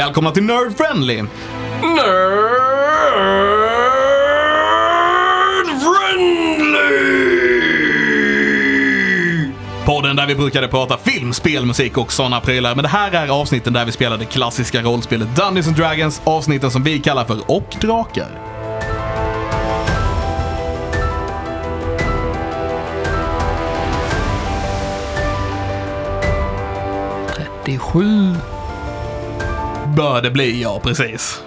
Välkomna till Nerd Friendly! Nerd friendly! Podden där vi brukade prata film, spel, musik och sådana prylar. Men det här är avsnitten där vi spelar det klassiska rollspelet Dungeons and Dragons. Avsnitten som vi kallar för Och Drakar. Sju. Bör det bli, ja precis.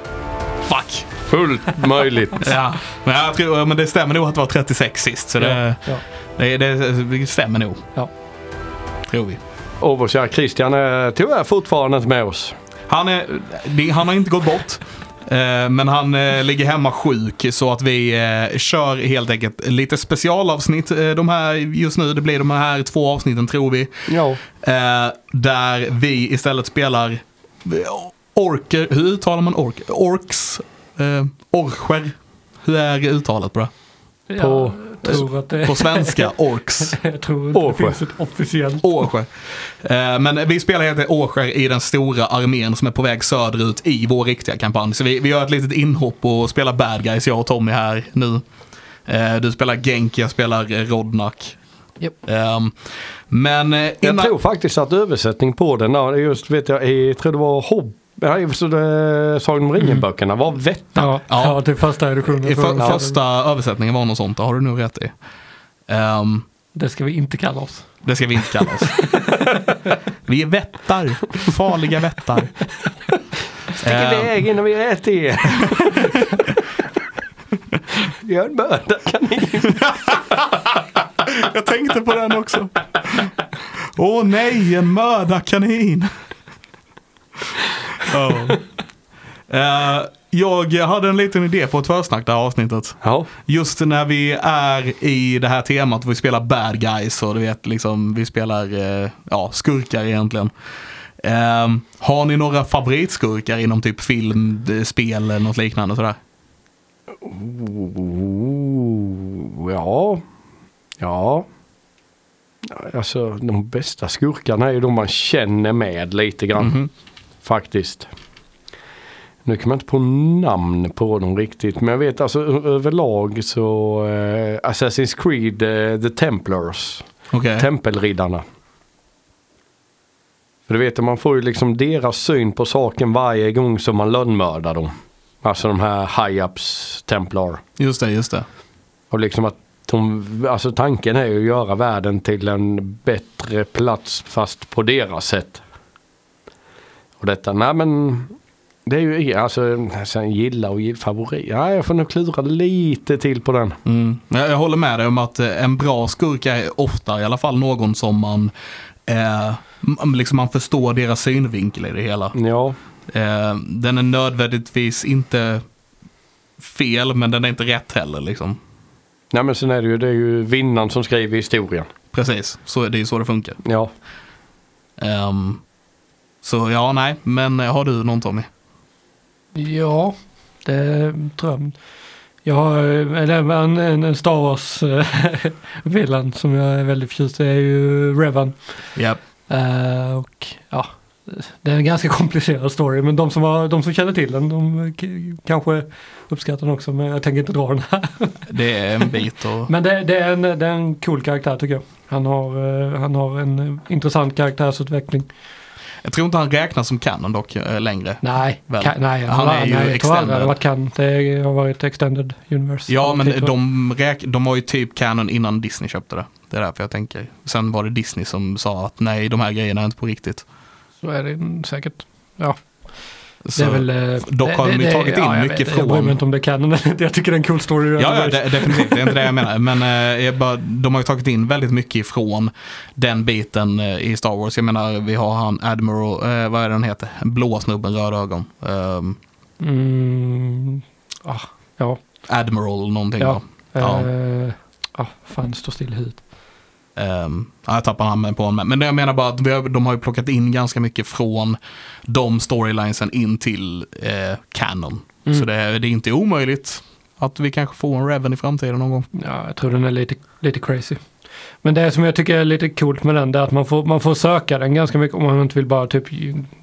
Fuck. Fullt möjligt. Ja, men, jag tror, men det stämmer nog att det var 36 sist. Så det, Ja. det, det, det stämmer nog. Ja. Tror vi. Och vår kära Christian är tyvärr fortfarande inte med oss. Han, är, han har inte gått bort. eh, Men han eh, ligger hemma sjuk så att vi eh, kör helt enkelt lite specialavsnitt. De här just nu, det blir de här två avsnitten tror vi. Ja. Där vi istället spelar orker, hur uttalar man ork? Orks? Eh, Orcher? Hur är uttalet på det? På- jag tror att det På svenska, orks. Jag tror inte det Årsjö. finns ett officiellt. Årsjö. Eh, Men vi spelar helt enkelt Årsjö i den stora armén som är på väg söderut i vår riktiga kampanj. Så vi, vi gör ett litet inhopp och spelar bad guys, jag och Tommy här nu. Eh, Du spelar Genk, jag spelar eh, Rodnak. Japp. Ehm, Men eh, Jag innan... tror faktiskt att översättning på den, just vet jag, jag tror det var Hobb... Nej, så det, Sagan om ringen-böckerna var vett. Ja, Ja. ja. till första editionen. I för, Ja. första översättningen var något sånt, det har du nog rätt i. Ehm, Det ska vi inte kalla oss. det ska vi inte kalla oss. vi är vättar, farliga vättar. Stick Ehm, iväg innan vi äter er. Gör en mördarkanin. Jag tänkte på den också. Åh nej, en mördarkanin. Oh. Eh, jag hade en liten idé på ett försnack det här avsnittet. Ja. Just när vi är i det här temat, vi spelar bad guys och du vet, liksom, vi spelar eh, ja, skurkar egentligen. Eh, har ni några favoritskurkar inom typ film, spel eller något liknande sådär? Oh, ja. Ja. Alltså de bästa skurkarna är ju de man känner med lite grann. Mhm. Faktiskt. Nu kan man inte på namn på dem riktigt. Men jag vet alltså överlag så eh, Assassin's Creed eh, The Templars. Okej. Tempelriddarna. För du vet man får ju liksom deras syn på saken varje gång som man lönnmördar dem. Alltså de här High-Ups Templar. Just det, just det. Och liksom att de, alltså tanken är ju att göra världen till en bättre plats fast på deras sätt. Och detta, nej men det är ju, alltså sen gilla och gilla, favorit. Ja, jag får nog klura lite till på den. Mm. Jag, jag håller med dig om att eh, en bra skurk är ofta i alla fall någon som man, eh, liksom man förstår deras synvinkel i det hela. Ja, Eh, den är nödvändigtvis inte fel, men den är inte rätt heller. Liksom. nej men sen är det ju, det är ju vinnaren som skriver historien. Precis, så, det är ju så det funkar. Ja, Ehm, så ja, nej, men eh, har du någon Tommy? Ja, det tror jag. Jag har eller en, en, Star Wars eh, villain som jag är väldigt förtjust i är ju Revan. Ja, Eh, och ja, det är en ganska komplicerad story men de som, har, de som känner till den de kanske uppskattar den också men jag tänker inte dra den här. det är en bit och... Men det, det, är en, det är en cool karaktär tycker jag. Han har, eh, han har en eh, intressant karaktärsutveckling. Jag tror inte han räknas som canon dock eh, längre. Nej, ka, nej, Han är ju nej, jag tror aldrig extended. det varit kan. Det har varit extended universe. Ja, men jag. de, räk- de var ju typ canon innan Disney köpte det. Det är därför jag tänker. Sen var det Disney som sa att nej, de här grejerna är inte på riktigt. Så är det säkert. Ja, Så, det väl... eh, dock det- har de ju det- tagit in ja, mycket vet, Jag bryr från- mig inte om det är canon eller inte. Jag tycker det är en cool story. Ja, ja de, definitivt. Det är inte det jag menar. Men eh, jag bara, de har ju tagit in väldigt mycket ifrån den biten eh, i Star Wars. Jag menar, vi har han Admiral, eh, vad är det han heter? Blå snubben, röda ögon. Um, Mm, ah, ja, Admiral någonting. Ja. Ja. Ja. eh, ah, fan det står still huvudet. Um, ja, jag tappar namnet på honom. Men jag menar bara att har, de har ju plockat in ganska mycket från de storylinesen in till eh, canon. Mm. Så det, är- det är inte omöjligt att vi kanske får en Reven i framtiden någon gång. Ja, jag tror den är lite, lite crazy. Men det som jag tycker är lite coolt med den det är att man får, man får söka den ganska mycket om man inte vill bara typ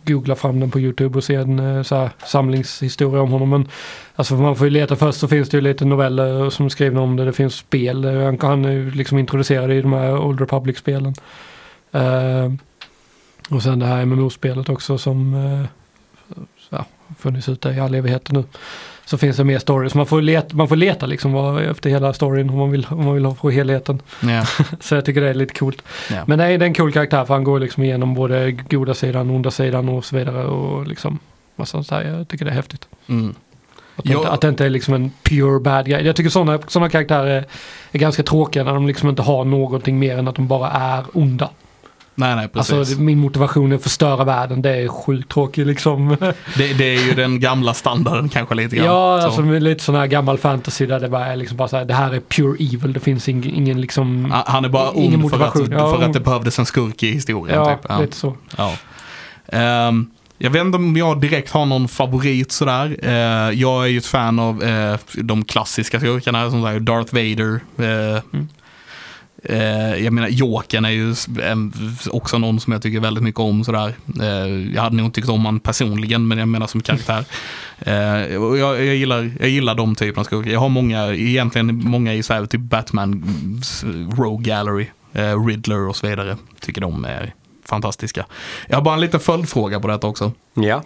googla fram den på YouTube och se en eh, så här, samlingshistoria om honom. Men alltså man får ju leta först så finns det ju lite noveller som är skrivna om det. Det finns spel. Han, är ju liksom introducerad i de här Old Republic-spelen. Uh, och sen det här MMO-spelet också som eh, uh, ja, funnits ute i all evighet nu. Så finns det mer stories. Man får leta, man får leta liksom efter hela storyn om man vill, om man vill ha få helheten. Ja. Så jag tycker det är lite coolt. Ja. Men är, det är en cool karaktär för han går liksom igenom både goda sidan, onda sidan och så vidare. Och liksom massa sånt. Jag tycker det är häftigt. Mm. Att, det, Ja. inte, att det inte är liksom en pure bad guy. Jag tycker sådana såna karaktärer är, är ganska tråkiga när de liksom inte har någonting mer än att de bara är onda. Nej, nej, precis. Alltså min motivation är att förstöra världen. Det är sjukt tråkigt liksom. det, det är ju den gamla standarden kanske lite grann. Ja, Så. alltså lite sån här gammal fantasy där det bara är liksom bara så här, det här är pure evil. Det finns ingen, ingen liksom... Han- är bara ond för att. Ja, för att det behövdes en skurk i historien. ja, typ. ja. lite så. Ja. Ehm, jag vet inte om jag direkt har någon favorit sådär. Uh, jag är ju ett fan av eh, de klassiska skurkarna som Darth Vader. eh, Mm. Eh, jag menar, Jokern är ju också någon som jag tycker väldigt mycket om. Sådär. Eh, jag hade nog inte tyckt om han personligen, men jag menar som karaktär. Eh, jag, jag, gillar, jag gillar de typerna av skurkar. Jag har många, egentligen många i här, typ Batman, Rogue Gallery, eh, Riddler och så vidare. Tycker de är fantastiska. Jag har bara en liten följdfråga på detta också. Ja.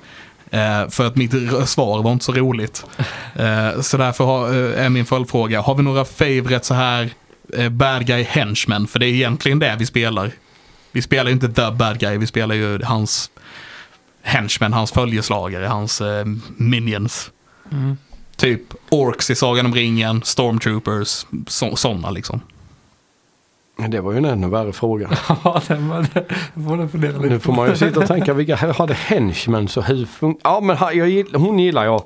Eh, för att mitt svar var inte så roligt. Eh, så därför har, eh, är min följdfråga, har vi några favorite så här bad guy henchmen? För det är egentligen det vi spelar. Vi spelar ju inte the bad guy, vi spelar ju hans henchmen, hans följeslagare, hans eh, minions. Mm. Typ orks i Sagan om ringen, stormtroopers, sådana liksom. Det var ju en ännu värre fråga. Ja, det var det. man fundera lite Nu får man ju sitta och tänka vilka här hade henchmen så hur fun- Ja men jag, hon gillar jag.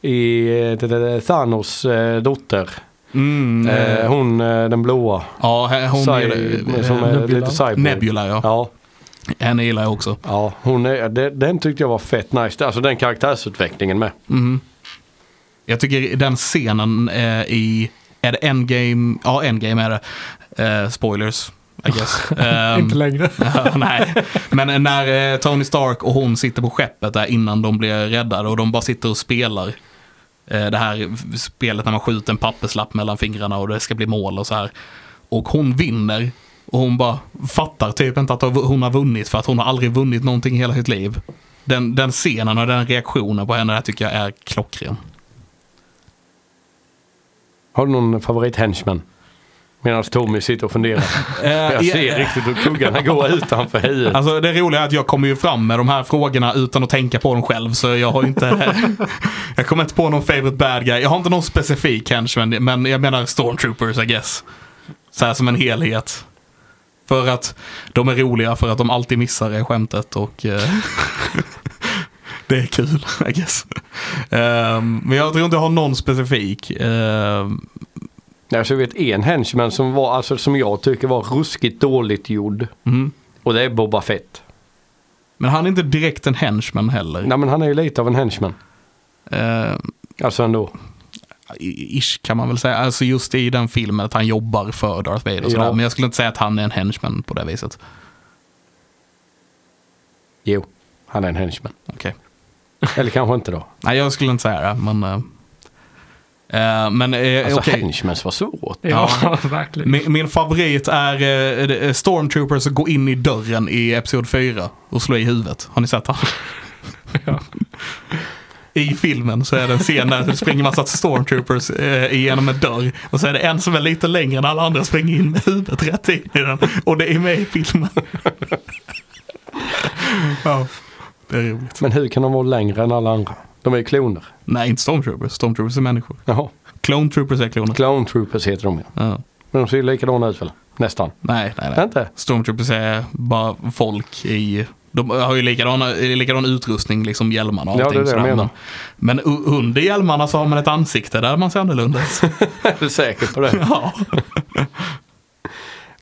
I eh, det, det, det, Thanos eh, dotter. Mm, Eh, eh, hon eh, den blåa. ja, hon Cy- gillar, som är Nebula. lite cyborg. Nebula ja. Ja, Henne gillar jag också. ja hon är, det, den tyckte jag var fett nice. Alltså den karaktärsutvecklingen med. Mhm. Jag tycker den scenen eh, i, är det Endgame? Ja, Endgame är det. Eh, spoilers, I guess. Ehm, Inte längre. ja, nej, men när eh, Tony Stark och hon sitter på skeppet där innan de blir räddade och de bara sitter och spelar. Eh, det här spelet när man skjuter en papperslapp mellan fingrarna och det ska bli mål och så här. Och hon vinner och hon bara fattar typ inte att hon har vunnit för att hon har aldrig vunnit någonting i hela sitt liv. Den, den scenen och den reaktionen på henne där tycker jag är klockren. Har du någon favorit henchman? Medan Tommy sitter och funderar. Jag ser riktigt hur kuggarna går utanför huvudet. Alltså det roliga är att jag kommer ju fram med de här frågorna utan att tänka på dem själv. Så jag har inte... jag kommer inte på någon favorite bad guy. Jag har inte någon specifik henchman, men jag menar stormtroopers I guess. Så här som en helhet. För att de är roliga, för att de alltid missar är skämtet och... eh, det är kul, I guess. Ehm, men jag tror inte jag har någon specifik. Ehm, Alltså, jag vet en henchman som, var, alltså, som jag tycker var ruskigt dåligt gjord. mhm. Och det är Boba Fett. Men han är inte direkt en henchman heller. Nej men han är ju lite av en henchman. Ehm, Alltså ändå. ish kan man väl säga. Alltså just i den filmen att han jobbar för Darth Vader och sådär. Ja. Men jag skulle inte säga att han är en henchman på det viset. Jo, han är en henchman. Okej. Eller kanske inte då. Nej, jag skulle inte säga det, men... eh, eh, men uh, Alltså okej. henchmans var svårt. Ja, verkligen. Min, min favorit är uh, Stormtroopers att gå in i dörren i Episod 4 och slå i huvudet. Har ni sett han? Ja. I filmen så är det en scen där det springer massa stormtroopers eh, igenom en dörr. Och så är det en som är lite längre än alla andra springer in med huvudet rätt in i den. Och det är med i filmen. ja, det är roligt. Men hur kan de vara längre än alla andra? De är ju kloner. Nej, inte stormtroopers. Stormtroopers är människor. Jaha. Clone troopers är kloner. Clown troopers heter de ju. Ja. Men de ser ju likadana ut väl? Nästan. Nej, nej, nej. inte? Stormtroopers är bara folk i... De har ju likadana, likadan utrustning, liksom hjälmarna och Ja, allting. det är det jag menar. Men, under hjälmarna så har man ett ansikte där man ser annorlunda ut. Är du säker på det? ja.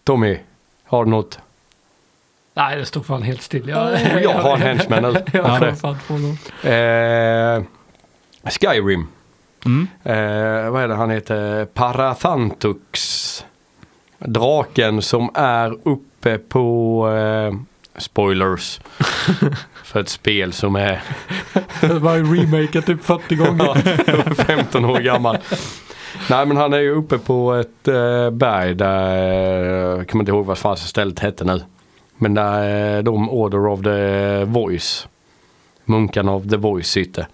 Tommy, har du något? Nej, det stod fan helt still. Jag, Oh, jag har en henchman nu. Jag Ja. har fan på någon. Eh, Skyrim. Mm. Eh, vad är det han heter? Parathantux. draken som är uppe på eh, spoilers. för ett spel som är Det var remake typ 40 gånger. 15 år gammal. Nej men han är ju uppe på ett eh, berg där, eh, jag kommer inte ihåg vad fan stället hette nu. Men där eh, de Order of the Voice, munkarna of the Voice sitter.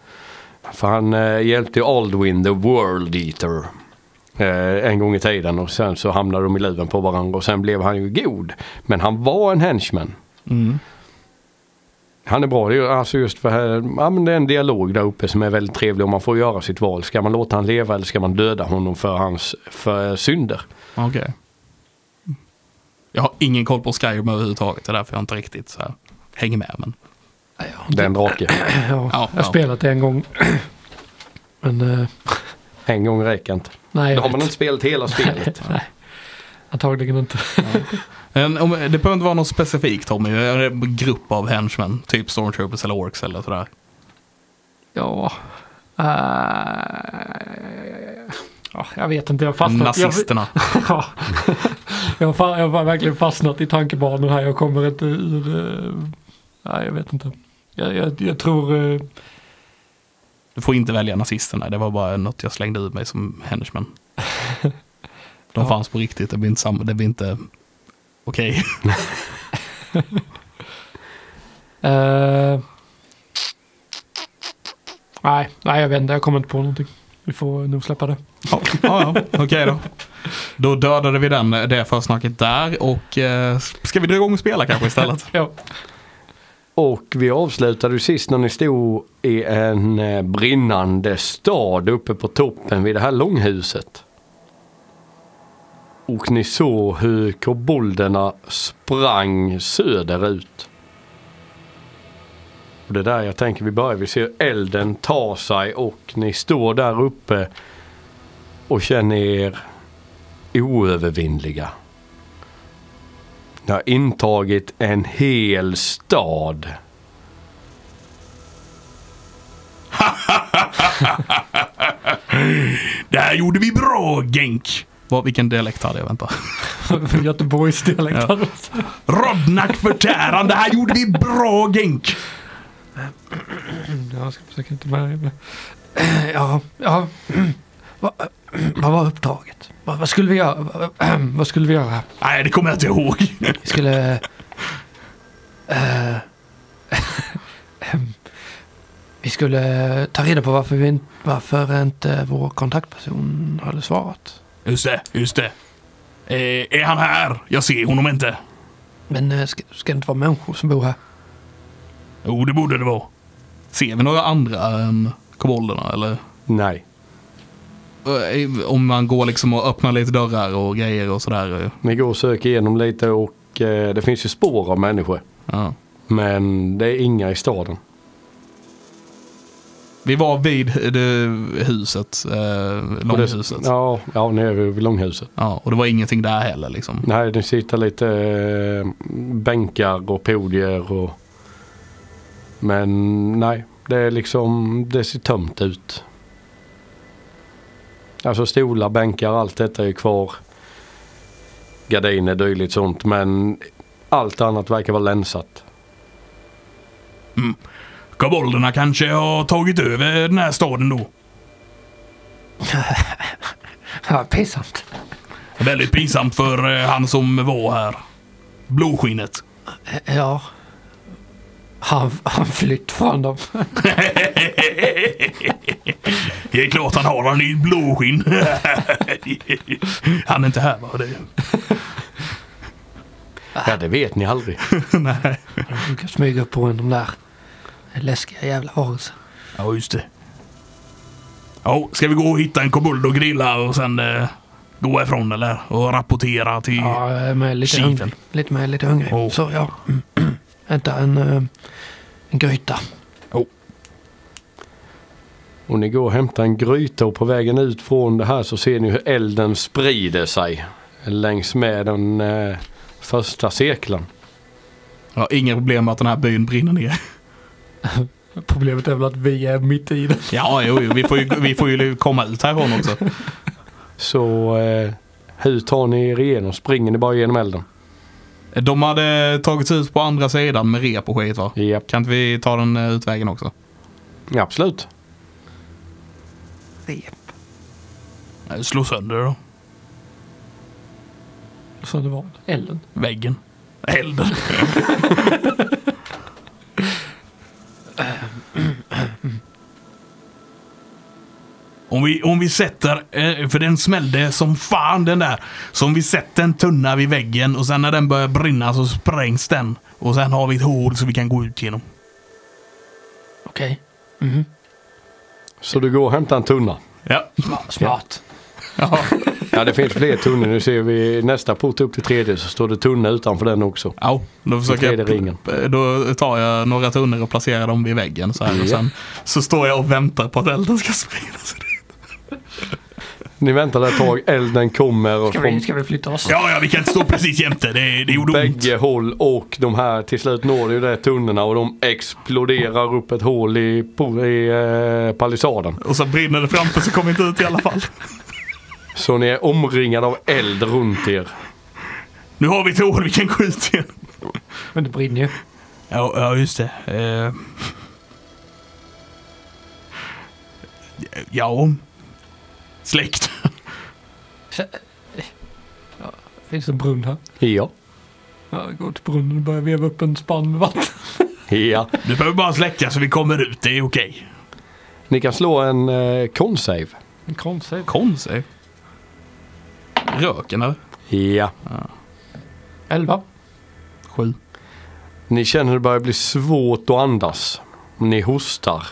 För han eh, hjälpte Aldwin the World Eater. Eh, en gång i tiden och sen så hamnade de i luven på varandra och sen blev han ju god. Men han var en henchman. Mm. Han är bra, det är ju alltså just för här, ja, men det är en dialog där uppe som är väldigt trevlig och man får göra sitt val. Ska man låta han leva eller ska man döda honom för hans för synder? Okej. Jag har ingen koll på Skyrim överhuvudtaget. Det är därför jag inte riktigt så här hänger med. Men Det är en drake. Ja, Ja, jag har ja. spelat det en gång. Men eh, En gång räcker inte. nej, Då jag har man inte spelat hela spelet. nej. Antagligen inte. En, om, det behöver inte vara något specifikt Tommy. En grupp av henchmen. Typ stormtroopers eller orks eller sådär. Ja. eh, ja, jag vet inte, jag har fastnat. Jag, Nazisterna. ja. jag, har, jag har verkligen fastnat i tankebanor här. Jag kommer inte ur... eh, nej, jag vet inte. Jag, jag, jag tror... eh, Du får inte välja nazisterna. Det var bara något jag slängde ur mig som henchman. De Ja. fanns på riktigt. Det blir inte samma. Det blir inte okej. eh, nej, nej, jag vet inte. Jag kommer inte på någonting. Vi får nog släppa det. Ja, ja, ja. okej då. Då dödade vi den, eh, det försnacket där och eh, ska vi dra igång och spela kanske istället? Ja. Och vi avslutade ju sist när ni stod i en eh, brinnande stad uppe på toppen vid det här långhuset. Och ni såg hur kobolderna sprang söderut. Och det är där jag tänker vi börjar. Vi ser elden ta sig och ni står där uppe och känner er oövervinnliga. Ni har intagit en hel stad. Det här gjorde vi bra Genk! Vad, vilken dialekt hade jag? Vänta. Göteborgsdialekt. Ja. Rodnack förtäran, det här gjorde vi bra Genk! Jag ska försöka inte med. Ja, ja. vad var uppdraget? Vad, vad skulle vi göra? Vad, vad skulle vi göra? Nej, det kommer jag inte ihåg. Vi skulle... eh, vi skulle ta reda på varför, vi, inte- varför inte vår kontaktperson hade svarat. Just det, just det. Eh, är han här? Jag ser honom inte. Men eh, ska, ska det inte vara människor som bor här? Jo, det borde det vara. Ser vi några andra än kobolderna eller? Nej. Eh, Om man går liksom och öppnar lite dörrar och grejer och sådär. eh, Ni går och söker igenom lite och eh, det finns ju spår av människor. Ja. Men det är inga i staden. Vi var vid det huset, eh, Och det- långhuset. Ja. Ja, ja, nere vid långhuset. och det var ingenting där heller liksom. Nej, det sitter lite eh, bänkar och podier och... Men nej, det är liksom, det ser tömt ut. Alltså stolar, bänkar, allt detta är kvar. Gardiner, dylikt sånt. Men allt annat verkar vara länsat. Kobolderna kanske har tagit över den här staden då. Ja, pinsamt. Väldigt pinsamt för eh, han som var här. Blåskinnet. Ja. Han, han flytt från dem. Det är klart han har han i blåskinn. han är inte här va? Det... Ja, det vet ni aldrig. Nej. De brukar smyga upp på en de där läskiga jävla varelser. Ja, just det. Ja, ska vi gå och hitta en kobold och grilla och sen eh, gå ifrån eller? Och rapportera till... Ja, jag är med lite Chefen. hungrig. Lite med lite hungrig. Oh. Så ja. Hämta en, eh, en gryta. Och ni går och hämtar en gryta och på vägen ut från det här så ser ni hur elden sprider sig. Längs med den eh, första cirkeln. Ja, inga problem med att den här byn brinner ner. Problemet är väl att vi är mitt i det. Ja, jo, jo vi, får ju, vi får ju komma ut härifrån också. Så eh, Hur tar ni er igenom? Springer ni bara genom elden? De hade tagit sig ut på andra sidan med rep och skit va? Japp. Kan inte vi ta den eh, utvägen också? Ja, absolut. Nej, Slå sönder då. Så det var elden. Väggen. Elden. Om vi, om vi sätter, eh, för den smällde som fan den där. Så om vi sätter en tunna vid väggen och sen när den börjar brinna så sprängs den. Och sen har vi ett hål så vi kan gå ut genom. Okej. Mhm. Så du går och hämtar en tunna. Ja. Smart. ja. Ja, det finns fler tunnor. Nu ser vi nästa port upp till tredje så står det tunna utanför den också. Ja, då försöker jag, ringen. Då tar jag några tunnor och placerar dem vid väggen så här. Och Ja. sen så står jag och väntar på att elden ska spridas. Ni väntar ett tag, elden kommer och Ska vi, ska vi flytta oss? Ja, ja, vi kan inte stå precis jämte. Det, det gjorde ont. bägge håll och de här till slut når ju de tunnorna och de exploderar upp ett hål i, po- i eh, palissaden. Och så brinner det framför så kommer vi inte ut i alla fall. Så ni är omringade av eld runt er. Nu har vi ett hål vi kan gå ut igen. Men det brinner ju. Ja, ja just det. Eh. Ja. Släkt. Finns det en brunn här? Ja. Ja, jag går till brunnen och börjar veva upp en spann med vatten. Ja. Du behöver bara släcka så vi kommer ut. Det är okej. Ni kan slå en eh, con-save. En konstig. Konstigt. Röken eller? Ja. Elva. Sju. Ni känner det börjar bli svårt att andas. Ni hostar.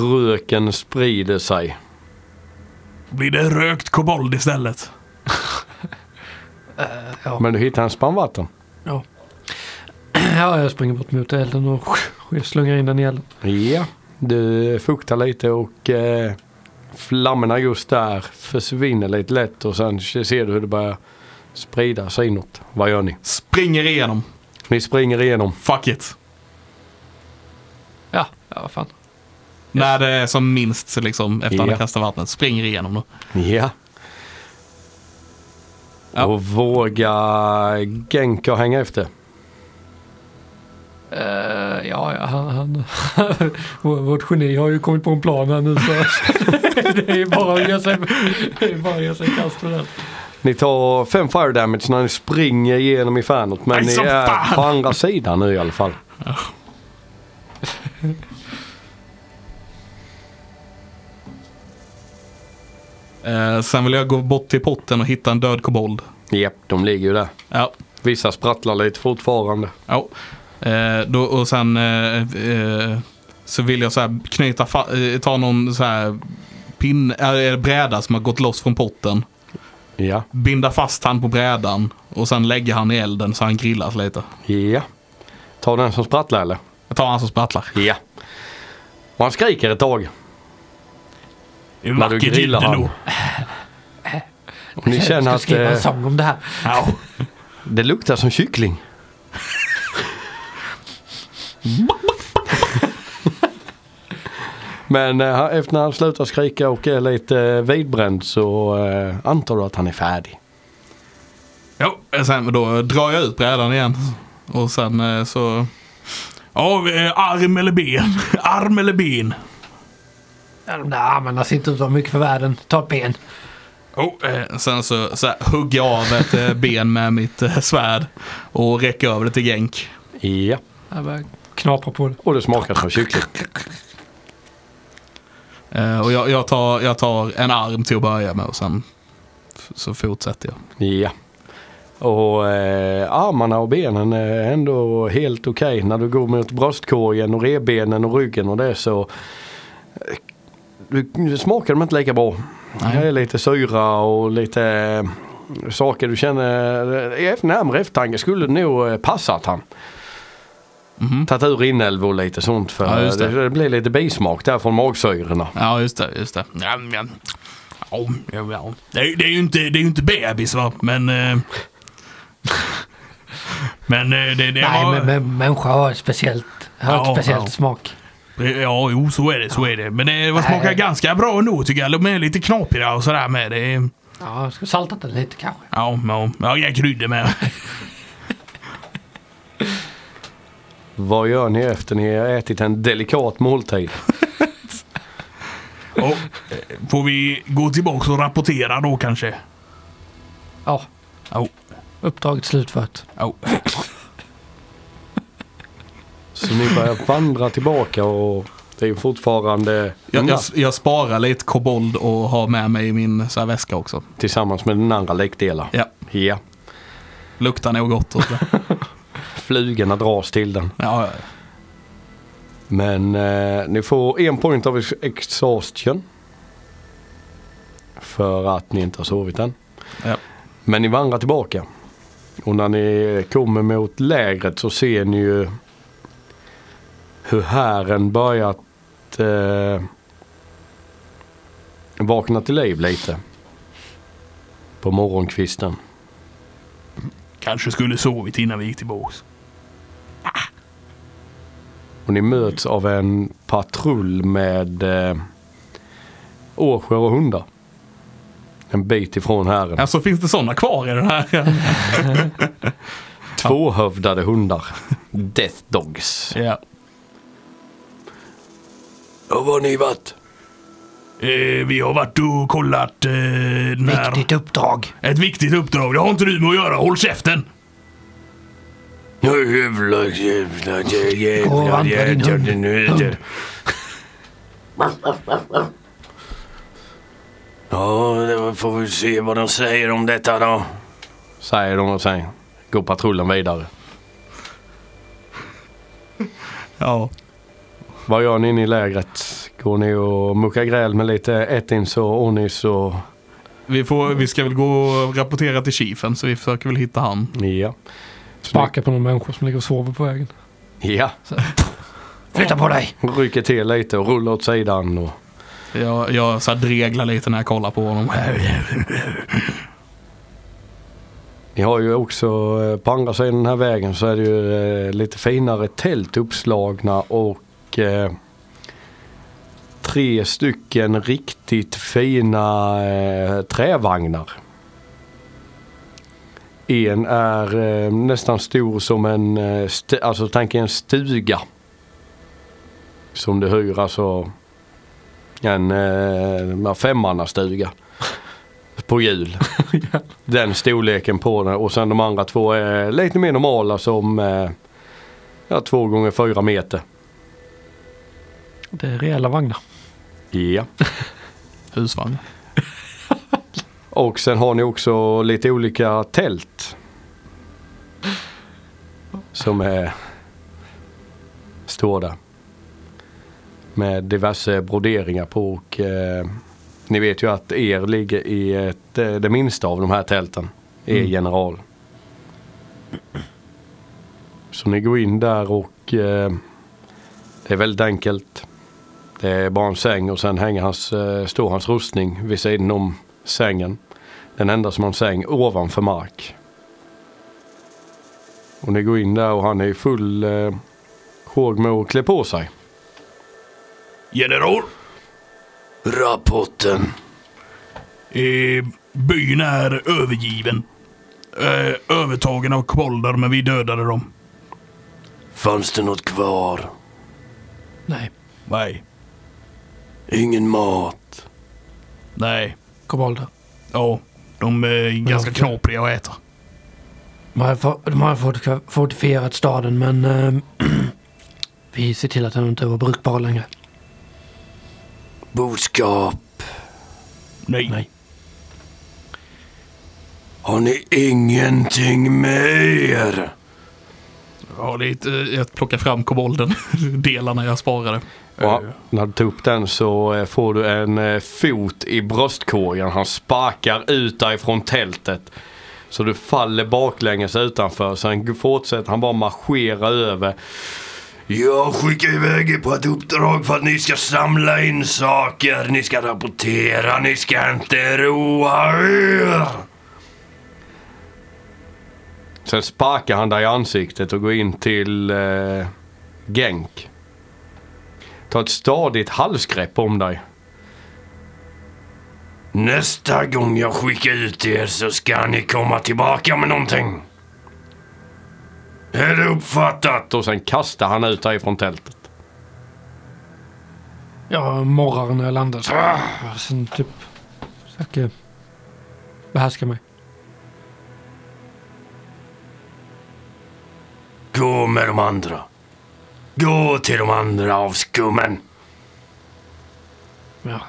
Röken sprider sig. Blir det rökt kobold istället? Ja. Men du hittar en spann vatten. ja, jag springer bort mot elden och slungar in den i elden. Ja. Du fuktar lite och eh, flammorna just där försvinner lite lätt och sen ser du hur det börjar sprida sig inåt. Vad gör ni? Springer igenom. Ni springer igenom. Fuck it. Ja, ja vad fan. När det är som minst så liksom efter att han kastar vattnet. Springer igenom då. Ja. Ja. Och våga Genka hänga efter. Eh, ja, ja, han, han, vår- vårt geni har ju kommit på en plan här nu så det är bara att ge sig, bara att ge sig kast med den. Ni tar fem fire damage när ni springer igenom infernot. Men Nej, ni är fan! på andra sidan nu i alla fall. Eh, sen vill jag gå bort till potten och hitta en död kobold. Japp, de ligger ju där. Ja. Vissa sprattlar lite fortfarande. ja. Eh, då, och sen eh, eh, så vill jag så här knyta eh, ta någon så här pin, äh, bräda som har gått loss från potten. Ja. Binda fast han på brädan och sen lägga han i elden så han grillas lite. Ja. Ta den som sprattlar eller? Jag tar han som sprattlar. Ja. Och han skriker ett tag. När du vackert grillar han. Och ni Jag känner ska att skriva en eh, sång om det här. Ja. det luktar som kyckling. Men eh, efter när han slutar skrika och är lite eh, vidbränd så eh, antar du att han är färdig. Jo, sen då drar jag ut brädan igen. Och sen eh, så... Ja, arm eller ben? Arm eller ben? Ja, de där armarna ser inte ut att vara mycket för världen. Ta ett ben. Oh, eh, sen så, så här, hugger jag av ett eh, ben med mitt eh, svärd och räcker över det till Genk. Ja. Jag börjar knapra på det. Och det smakar som kyckling. Eh, och jag, jag, tar, jag tar en arm till att börja med och sen f- så fortsätter jag. Ja. Och eh, armarna och benen är ändå helt okej. När du går mot bröstkorgen och revbenen och ryggen och det så eh, smakar de inte lika bra. Nej. Det är lite syra och lite eh, saker du känner. eh, närmare eftertanke skulle det nog eh, passat han. Mhm. Tagit ur inälvor och lite sånt för Ja, det. det. Det, blir lite bismak där från magsyrorna. Ja, just det. Just det. Ja, ja. Ja, ja, ja. Det, är, det, är ju inte, det är inte bebis va, men... Eh, men det, det Nej, var... men, men människa har speciellt, har ett Ja, speciellt ja. smak. Ja, jo, så är det. Så är det. Men det var smakar ganska bra ändå tycker jag. De är lite knapriga och sådär med. Det är, Ja, jag ska salta den lite kanske. ja, ja, ja, jag kryddor med. Vad gör ni efter ni har ätit en delikat måltid? Ja, får vi gå tillbaka och rapportera då kanske? Ja, Ja, uppdraget slutfört. ja. Så ni börjar vandra tillbaka och det är fortfarande Jag, jag, jag sparar lite kobold och har med mig i min så väska också. tillsammans med den andra lekdelen. Ja, Ja. luktar nog gott. Flugorna dras till den. Ja, ja. Men eh, ni får en point of exhaustion. För att ni inte har sovit än. ja. Men ni vandrar tillbaka. Och när ni kommer mot lägret så ser ni ju hur hären börjat eh, vakna till liv lite. På morgonkvisten. Kanske skulle sovit innan vi gick tillbaks. Och ni möts av en patrull med eh, årsjor och hundar. En bit ifrån hären. Alltså finns det sådana kvar i den här? Tvåhövdade hundar. Death dogs. ja. Och var har ni varit? Eh, vi har varit och kollat eh, den här... Viktigt uppdrag. Ett viktigt uppdrag. Det har inte du med att göra. Håll käften! Nu jävlar, jävlar, jävlar. Ja, det får vi se vad de säger om detta då. Säger de och sen går patrullen vidare. Ja. Vad gör ni inne i lägret? Går ni och muckar gräl med lite Ettins och Onis och... Vi, får, vi ska väl gå och rapportera till chiefen så vi försöker väl hitta han. Ja. Sparka på någon människa som ligger och sover på vägen. Ja. Flytta på dig! Rycker till lite och rullar åt sidan och... Jag, jag så här dreglar lite när jag kollar på honom. Ni har ju också eh, på andra sidan den här vägen så är det ju eh, lite finare tält uppslagna och eh, tre stycken riktigt fina eh, trävagnar. En är eh, nästan stor som en, st- alltså tänk er en stuga. Som du hyr alltså en eh, femmannastuga på hjul. Den storleken på den och sen de andra två är lite mer normala som ja, två gånger fyra meter. Det är rejäla vagnar. Ja. Husvagn. Och sen har ni också lite olika tält. Som är står där. Med diverse broderingar på och eh, ni vet ju att er ligger i ett, eh, det minsta av de här tälten. Er Mm. general. Så ni går in där och eh, det är väldigt enkelt. Det är bara en säng och sen hänger hans, eh, står hans rustning vid sidan om sängen. Den enda som har en säng ovanför mark. Och ni går in där och han är i full eh, håg med att klä på sig. General! Rapporten. Eh, byn är övergiven. Eh, övertagen av koboldar men vi dödade dem. Fanns det något kvar? Nej, Nej. Ingen mat? Nej. kobolder. Ja. De är ganska knapriga att äta. De har, for- de har fortif- fortifierat staden men eh, vi ser till att den inte var brukbar längre. Boskap? Nej. Nej. Har ni ingenting mer? Ja, lite, jag plockar fram kobolden. Delarna jag sparade. Och eh, när du tar upp den så eh, får du en eh, fot i bröstkorgen. Han sparkar ut dig från tältet. Så du faller baklänges utanför. Sen fortsätter han bara marschera över. Jag skickar iväg er på ett uppdrag för att ni ska samla in saker. Ni ska rapportera. Ni ska inte roa er. Sen sparkar han dig i ansiktet och går in till eh, Genk. Ta ett stadigt halsgrepp om dig. Nästa gång jag skickar ut er så ska ni komma tillbaka med någonting. Är det uppfattat? Och sen kastar han ut dig från tältet. Jag morrar när jag landar. Så, ah, sen typ försöker behärska mig. Gå med de andra. Gå till de andra av skummen. Ja.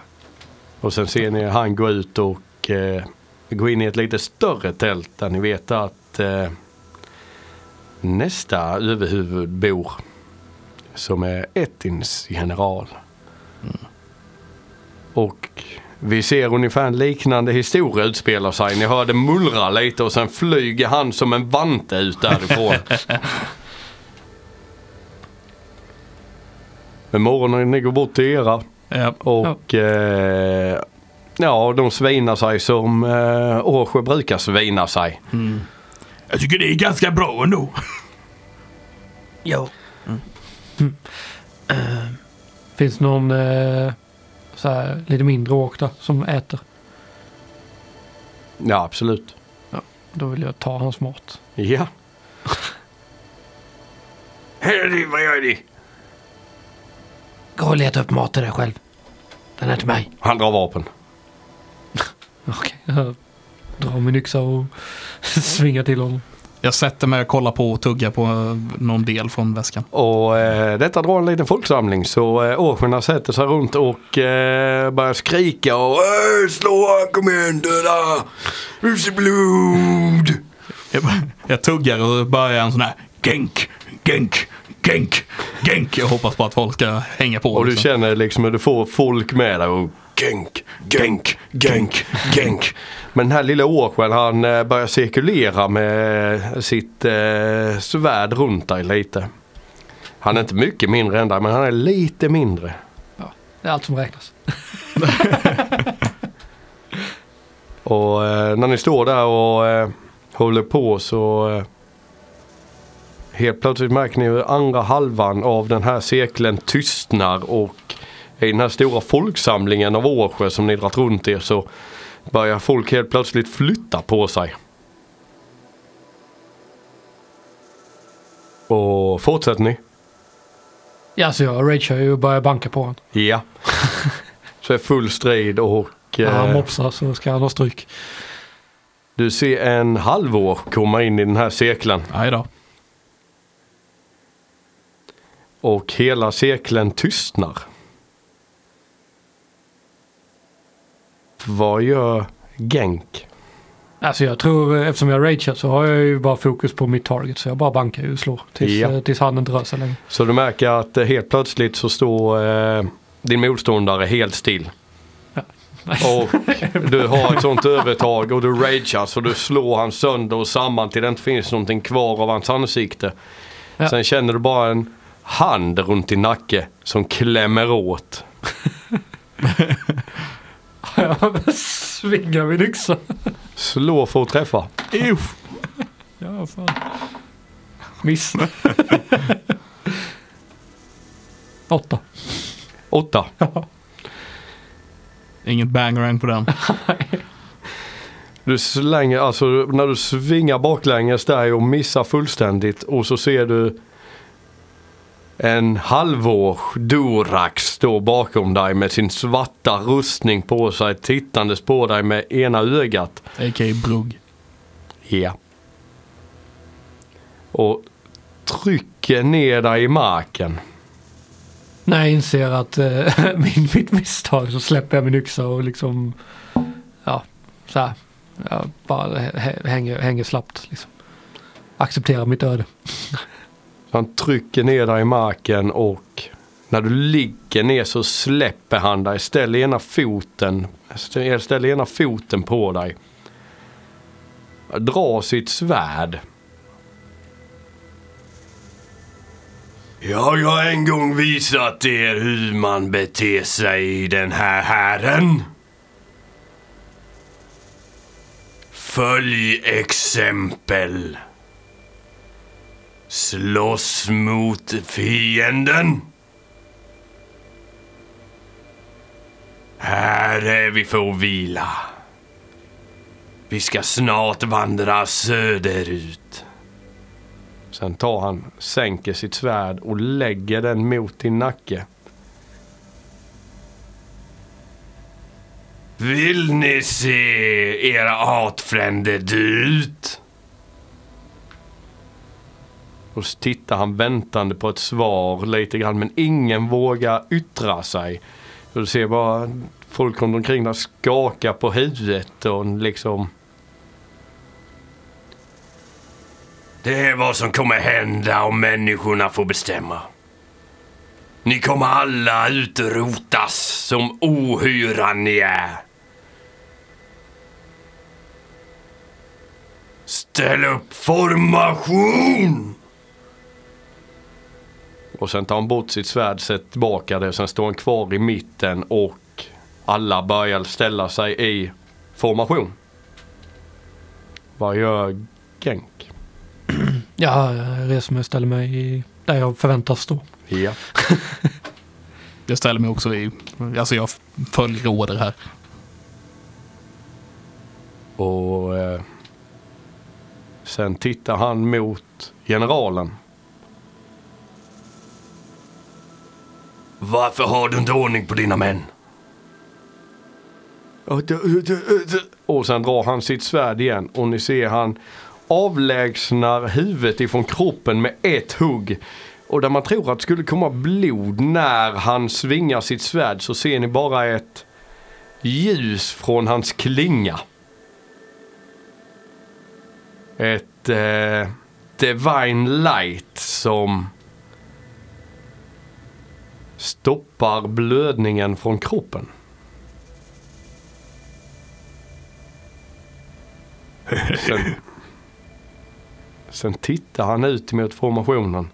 Och sen ser ni han gå ut och eh, gå in i ett lite större tält där ni vet att eh, nästa överhuvud bor. Som är Ettins general. Och vi ser ungefär en liknande historia utspela sig. Ni hör det mullra lite och sen flyger han som en vante ut därifrån. Men morgonen ni går bort till era Ja. och eh, ja, de svinar sig som eh, Årsjö brukar svina sig. Jag tycker det är ganska bra ändå. Jo. Finns någon eh, så här, lite mindre åk som äter? Ja, absolut. Då vill jag ta hans mat. Ja. Hej, vad gör ni? Gå och leta upp mat till dig själv. Den är till mig. Han drar vapen. Okej, jag drar min yxa och svingar till honom. Jag sätter mig och kollar på och tuggar på eh, någon del från väskan. Och eh, detta drar en liten folksamling så eh, årsjorna sätter sig runt och eh, börjar skrika och "Äh, slå kom igen döda! Hus i blod! Jag, jag tuggar och börjar en sån här genk, genk, genk, genk. Jag hoppas på att folk ska hänga på. Och du liksom. känner liksom hur du får folk med dig och genk, genk, genk, genk. Men den här lilla Årsjön han eh, börjar cirkulera med sitt eh, svärd runt dig lite. Han är inte mycket mindre än dig men han är lite mindre. Det är allt som räknas. Och eh, när ni står där och eh, håller på så eh, helt plötsligt märker ni hur andra halvan av den här cirkeln tystnar och i den här stora folksamlingen av Årsjö som ni dragit runt er så börjar folk helt plötsligt flytta på sig. Och fortsätter ni? Ja, så jag ragear ju och börjar banka på honom. Ja. så är full strid och När han eh, mopsar så ska han ha stryk. du ser en halvår komma in i den här cirkeln. Aj då. Och hela cirkeln tystnar. Vad gör Genk? Alltså jag tror, eftersom jag ragear så har jag ju bara fokus på mitt target. Så jag bara bankar ju och slår tills, Ja. eh, tills han inte rör sig längre. Så du märker att eh, helt plötsligt så står eh, din motståndare helt still. Och du har ett sånt övertag och du ragear så du slår han sönder och samman till det inte finns någonting kvar av hans ansikte. Ja. Sen känner du bara en hand runt din nacke som klämmer åt. Jag svingar min yxa. Slå för att träffa. Uff. Ja, fan. Miss. Åtta. Åtta. Inget bangerang på den. Du slänger, alltså när du svingar baklänges där och missar fullständigt och så ser du en halvår Dorax stå bakom dig med sin svarta rustning på sig tittandes på dig med ena ögat. A.k.a. Brugg. Ja. Och trycker ner dig i marken. När jag inser att eh, min, mitt misstag så släpper jag min yxa och liksom ja, så här. Jag bara hä- hänger, hänger slappt liksom. Accepterar mitt öde. Han trycker ner dig i marken och när du ligger ner så släpper han dig. Ställer ena foten, ställer ena foten på dig. Drar sitt svärd. Jag har en gång visat er hur man beter sig i den här hären. Följ exempel. Slåss mot fienden. Här är vi för att vila. Vi ska snart vandra söderut. Sen tar han, sänker sitt svärd och lägger den mot din nacke. Vill ni se era artfränder dö ut? Och så tittar han väntande på ett svar lite grann men ingen vågar yttra sig. Och du ser bara folk runt omkring där skaka på huvudet och liksom Det är vad som kommer hända om människorna får bestämma. Ni kommer alla utrotas som ohyran ni är. Ställ upp formation! Och sen tar han bort sitt svärd, sätter tillbaka det, sen står han kvar i mitten och alla börjar ställa sig i formation. Vad gör Genk? Ja, jag reser mig och ställer mig i, där jag förväntas stå. Ja. Jag ställer mig också i, alltså jag följer råder här. Och eh, sen tittar han mot generalen. Varför har du inte ordning på dina män? Och sen drar han sitt svärd igen och ni ser han avlägsnar huvudet ifrån kroppen med ett hugg. Och där man tror att det skulle komma blod när han svingar sitt svärd så ser ni bara ett ljus från hans klinga. Ett eh, Divine Light som stoppar blödningen från kroppen. Sen, sen tittar han ut mot formationen.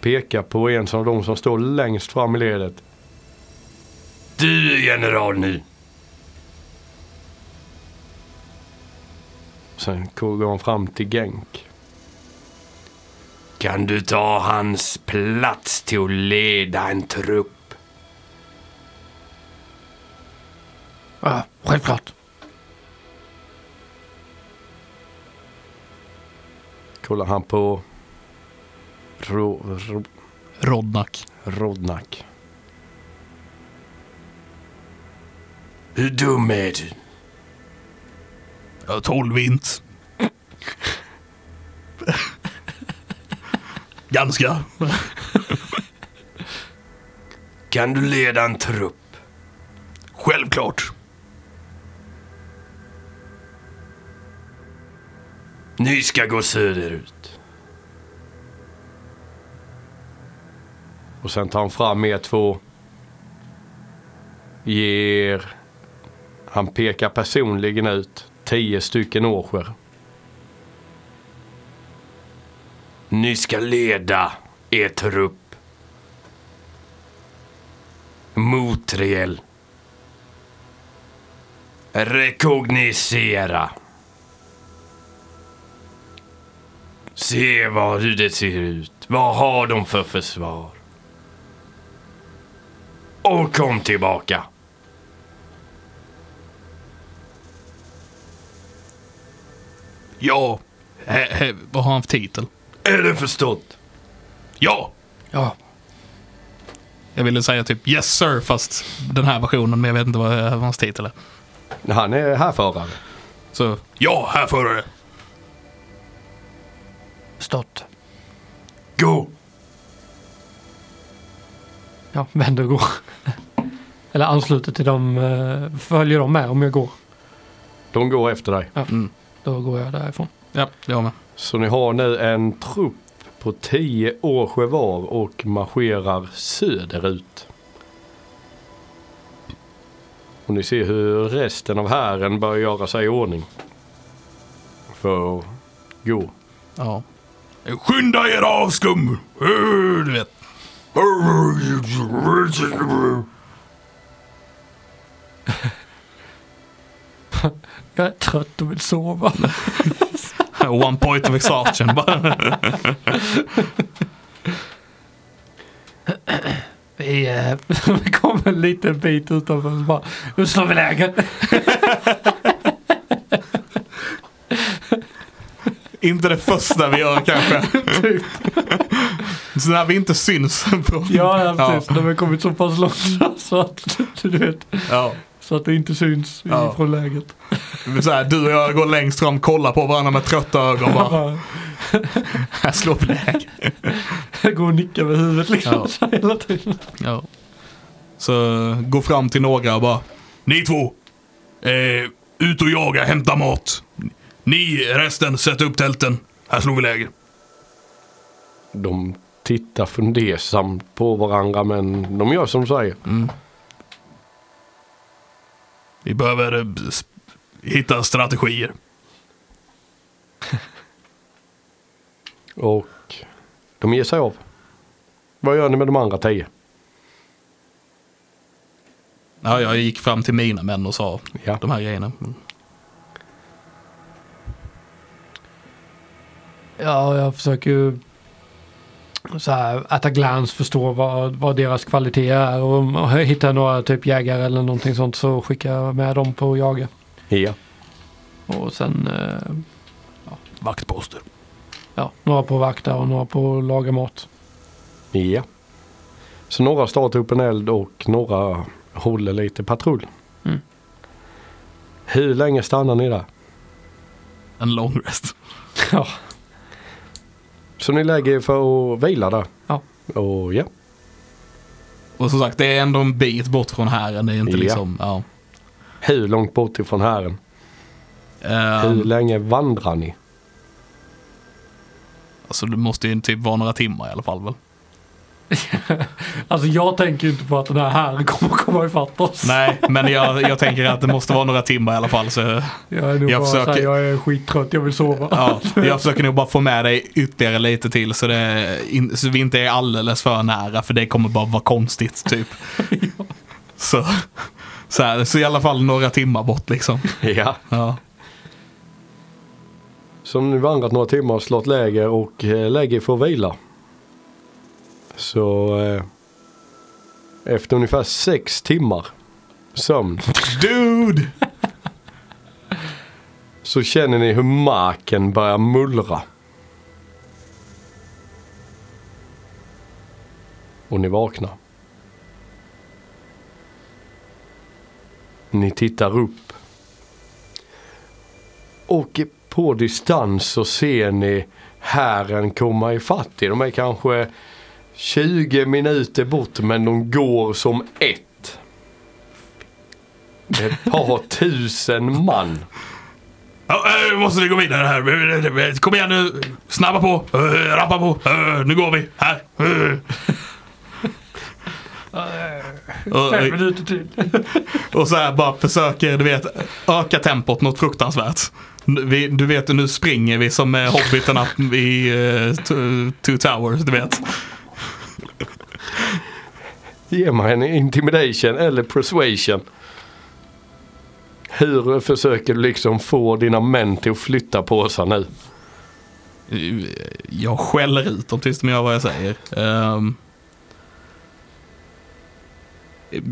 Pekar på en av de som står längst fram i ledet. Du är general nu. Sen går han fram till Genk. Kan du ta hans plats till att leda en trupp? Ja, självklart. Kollar han på Ro, ro, Rodnak. Rodnak. Hur dum är du? Jag har tolv int. Ganska. Kan du leda en trupp? Självklart. Ni ska gå söderut. Och sen tar han fram er två. Ger... Han pekar personligen ut tio stycken årsjör. Ni ska leda er trupp. mot Riel. Rekognosera. Se vad, hur det ser ut. Vad har de för försvar? Och kom tillbaka. Ja. He, he, vad har han för titel? Är det förstått? Ja. Ja, Jag ville säga typ yes sir fast den här versionen men jag vet inte vad vad hans titel är. Han är härförare. Så ja, här får du det. stått. Gå! Ja, vänder och går. Eller ansluter till dem. eh, Följer de med om jag går. De går efter dig. Då går jag därifrån. Ja, jag med. Så ni har nu en trupp på 10 årsjö var och marscherar söderut. Och ni ser hur resten av hären börjar göra sig i ordning. För att gå. Ja. Skynda er avskum! Du vet. Jag är trött och vill sova. One point of exhaustion bara. Vi, eh, vi kom en liten bit utanför och bara, nu slår vi läger. Inte det första vi gör kanske. Så när vi inte syns. På. Ja, ja precis. De har kommit så pass långt så att, du vet, Ja. Så att det inte syns Ja. från läget. Så här, du och jag går längst fram, kollar på varandra med trötta ögon. Bara, här slår vi läge. Gå och nicka med huvudet liksom Ja. så här hela tiden. Ja. Så gå fram till några och bara. Ni två. Eh, ut och jaga, hämta mat. Ni resten, sätt upp tälten. Här slår vi läger. De tittar fundersamt på varandra men de gör som de säger. Vi behöver eh, hitta strategier. Och de ger sig av. Vad gör ni med de andra tio? Ja, jag gick fram till mina män och sa Ja. de här grejerna. Mm. Ja, jag försöker så här, at a glance förstå vad, vad deras kvalitet är och om jag hittar några typ jägare eller någonting sånt så skickar jag med dem på att jaga. Ja. Och sen eh, Vaktposter. ja, några på vakta och några på att laga mat. Ja. Så några startar upp en eld och några håller lite patrull. Mm. Hur länge stannar ni där? En long rest. Ja, Så ni lägger er för att vila där? Ja. Och ja. Och som sagt, det är ändå en bit bort från här. Det är inte Ja. liksom, ja. Hur långt bort ifrån hären? Ehm, Hur länge vandrar ni? alltså det måste ju typ vara några timmar i alla fall väl? Alltså jag tänker inte på att den här här kommer komma ifatt oss. Nej, men jag, jag tänker att det måste vara några timmar i alla fall. Så, Jag är nog Jag bara så försöker- här, jag är skittrött, jag vill sova. ja, jag försöker nog bara få med dig ytterligare lite till så, det, så vi inte är alldeles för nära för det kommer bara vara konstigt typ. Så, så, här, så i alla fall några timmar bort liksom. Ja. Ja. Så om ni vandrat några timmar slått läger och eh, lägger er för att vila. Så eh, efter ungefär sex timmar sömn Dude! så känner ni hur marken börjar mullra. Och ni vaknar. Ni tittar upp. Och på distans så ser ni hären komma ifatt er. De är kanske 20 minuter bort men de går som ett. Det är ett par tusen man. Ja, äh, måste vi gå vidare här. Kom igen nu. Snabba på. Rappa på. Nu går vi. Här. Och, Fem minuter till. och så här bara försöker, du vet, öka tempot något fruktansvärt. Vi, du vet, nu springer vi som eh, hobbitarna i uh, Two Towers, du vet. Ge mig en intimidation eller persuasion. Hur försöker du liksom få dina män till att flytta på sig nu? Jag skäller ut dem tills de gör vad jag säger. Ehm,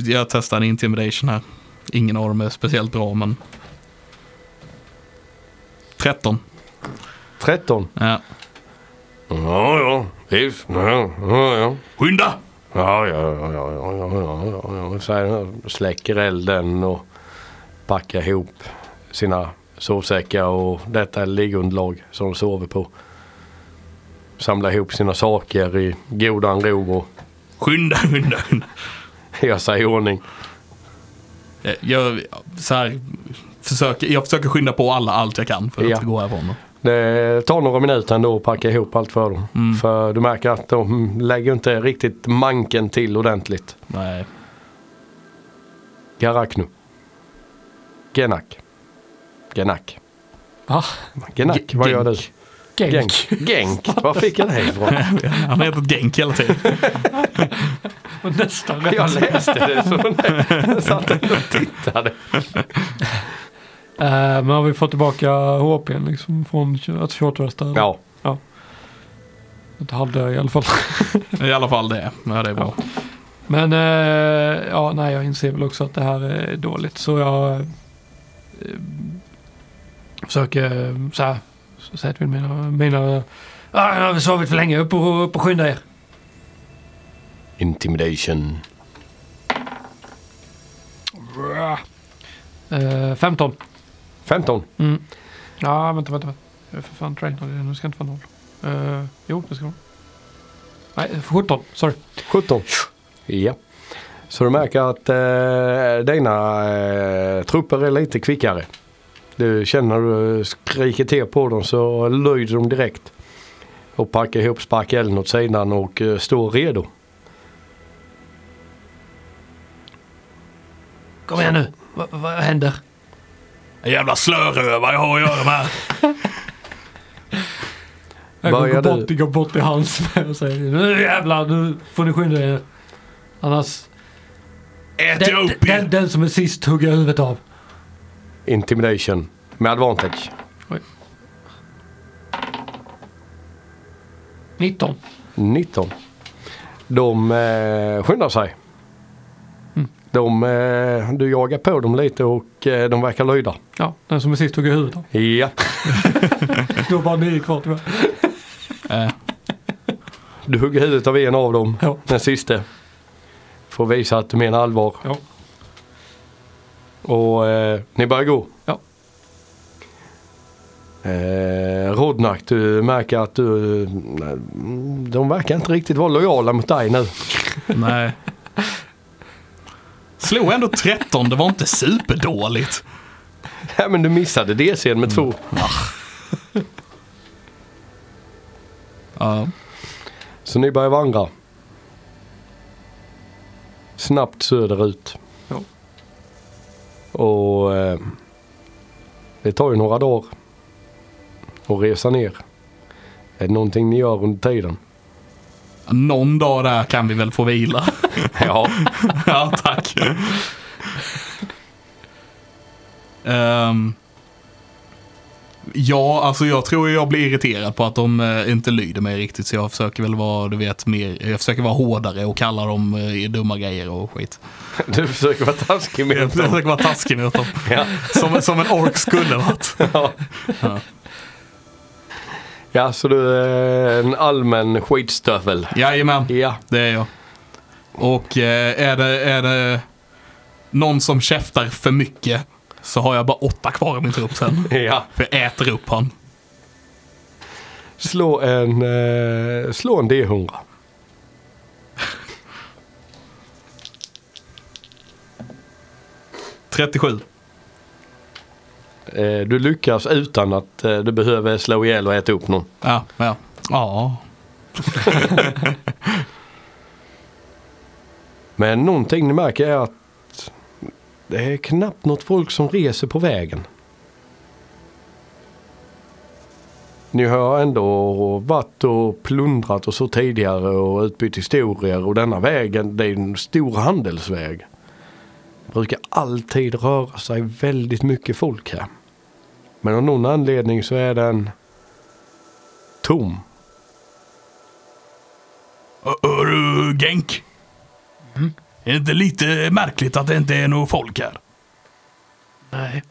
jag testar en intimidation här. Ingen av dem är speciellt bra men 13. 13. Ja. Ja, ja, visst. Ja, ja, ja. Skynda! Ja, ja, ja, ja, ja, ja, ja. Så här, släcker elden och packar ihop sina sovsäckar och detta liggunderlag som de sover på. Samlar ihop sina saker i godan ro och Skynda, skynda, skynda. gör sig i ordning. Jag, jag, så här, försöker, jag försöker skynda på alla allt jag kan för att Ja. gå härifrån. Det tar några minuter ändå att packa ihop allt för dem. Mm. För du märker att de lägger inte riktigt manken till ordentligt. Nej. Garaknu. Genak. Genak. Va? Genak, Ge- vad gör du? Genk. Genk. Genk. Var fick jag det ifrån? Han har hetat Genk hela tiden. Och Nästan rätt. Jag läste det så jag satt och tittade. Eh, men har vi fått tillbaka HP liksom från att shortresta? Ja, Ett halvdö i alla fall. I alla fall det. Ja, det är bra. Men eh, ja, nej, jag inser väl också att det här är dåligt. Så jag eh, försöker så här, så säger till mina, mina ah, jag har sovit för länge, upp och, upp och skynda er. Intimidation. Eh, 15. 15. Mm. Ja, vänta, vänta. vänta. Jag är för fan trainad. Nu ska inte vara noll. Eh, jo, det ska vara. Nej, 17. Sorry. 17. Ja. Så du märker att eh, dina eh, trupper är lite kvickare. Du känner du skriker till på dem så lyder de direkt. Och packar ihop sparkellen åt sidan och eh, står redo. Kom igen nu. Va, vad händer? En jävla slöröva jag har att göra med. Jag går bort, går bort till hans och säger nu jävlar, nu får ni skynda er. Annars, jag den, upp den, den som är sist hugger huvudet av. Intimidation. Med advantage. 19. 19. De eh, skyndar sig. De, eh, du jagar på dem lite och eh, de verkar lyda. Ja, den som är sist hugger huvudet av. Ja. Då var nio kvar tyvärr. Eh, Du hugger huvudet av en av dem. Ja. Den sista. Får visa att du menar allvar. Ja. Och eh, ni börjar gå. Ja. Eh, Rodnak, du märker att du, de verkar inte riktigt vara lojala mot dig nu. nej. Slog ändå 13, det var inte superdåligt. Ja, men du missade DCn med två. Ja. Så ni börjar vandra. Snabbt söderut. Ja. Och eh, det tar ju några dagar att resa ner. Är det någonting ni gör under tiden? Någon dag där kan vi väl få vila. Ja. ja, tack. Ehm, ja, alltså jag tror jag blir irriterad på att de eh, inte lyder mig riktigt. Så jag försöker väl vara, du vet, mer, jag försöker vara hårdare och kalla dem eh, dumma grejer och skit. Du försöker vara taskig Jag dem. försöker vara taskig mot dem. Ja. Som, som en ork skulle varit. Ja. ja, så du är en allmän skitstövel. Jajamän, Ja. det är jag. Och eh, är, det, är det någon som käftar för mycket så har jag bara åtta kvar i min trupp sen. Ja. För jag äter upp han. Slå en, eh, slå en D100. Trettiosju. Eh, du lyckas utan att eh, du behöver slå ihjäl och äta upp någon. Ja, ja. Ja. Men någonting ni märker är att det är knappt något folk som reser på vägen. Ni har ändå varit och plundrat och så tidigare och utbytt historier och denna vägen det är en stor handelsväg. Det brukar alltid röra sig väldigt mycket folk här. Men av någon anledning så är den tom. Hör du Genk? Är det inte lite märkligt att det inte är något folk här? Nej.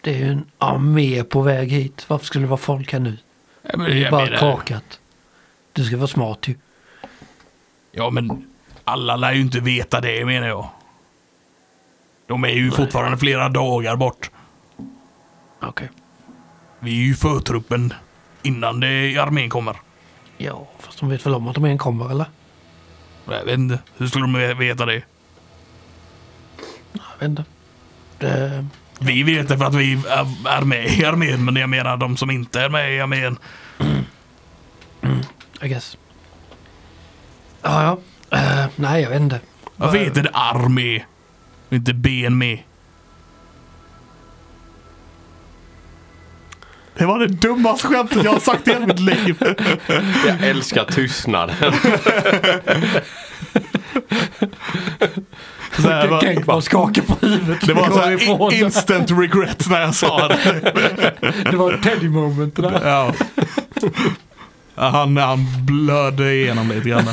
Det är ju en armé på väg hit. Varför skulle det vara folk här nu? Ja, men, Det är jag bara menar- kakat. Du ska vara smart ju. Ja, men alla lär ju inte veta det menar jag. De är ju fortfarande flera dagar bort. Okej. Vi är ju förtruppen innan det armén kommer. Ja, fast de vet väl om att en kommer eller? Jag vet inte, hur skulle de veta det? Jag vet inte. Det, Vi vet det för att vi är- med i armén, men jag menar de som inte är med i armén. I guess. Ja, ja. Eh, nej, jag vet inte. Varför heter det armé? Inte ben Det var det dummaste skämtet jag har sagt i hela mitt liv. Jag älskar tystnaden. Så här, bara skakar på huvudet. Det var så instant regret när jag sa det. det var Teddy moment där. Ja. Ja, Han, han blödde igenom lite grann.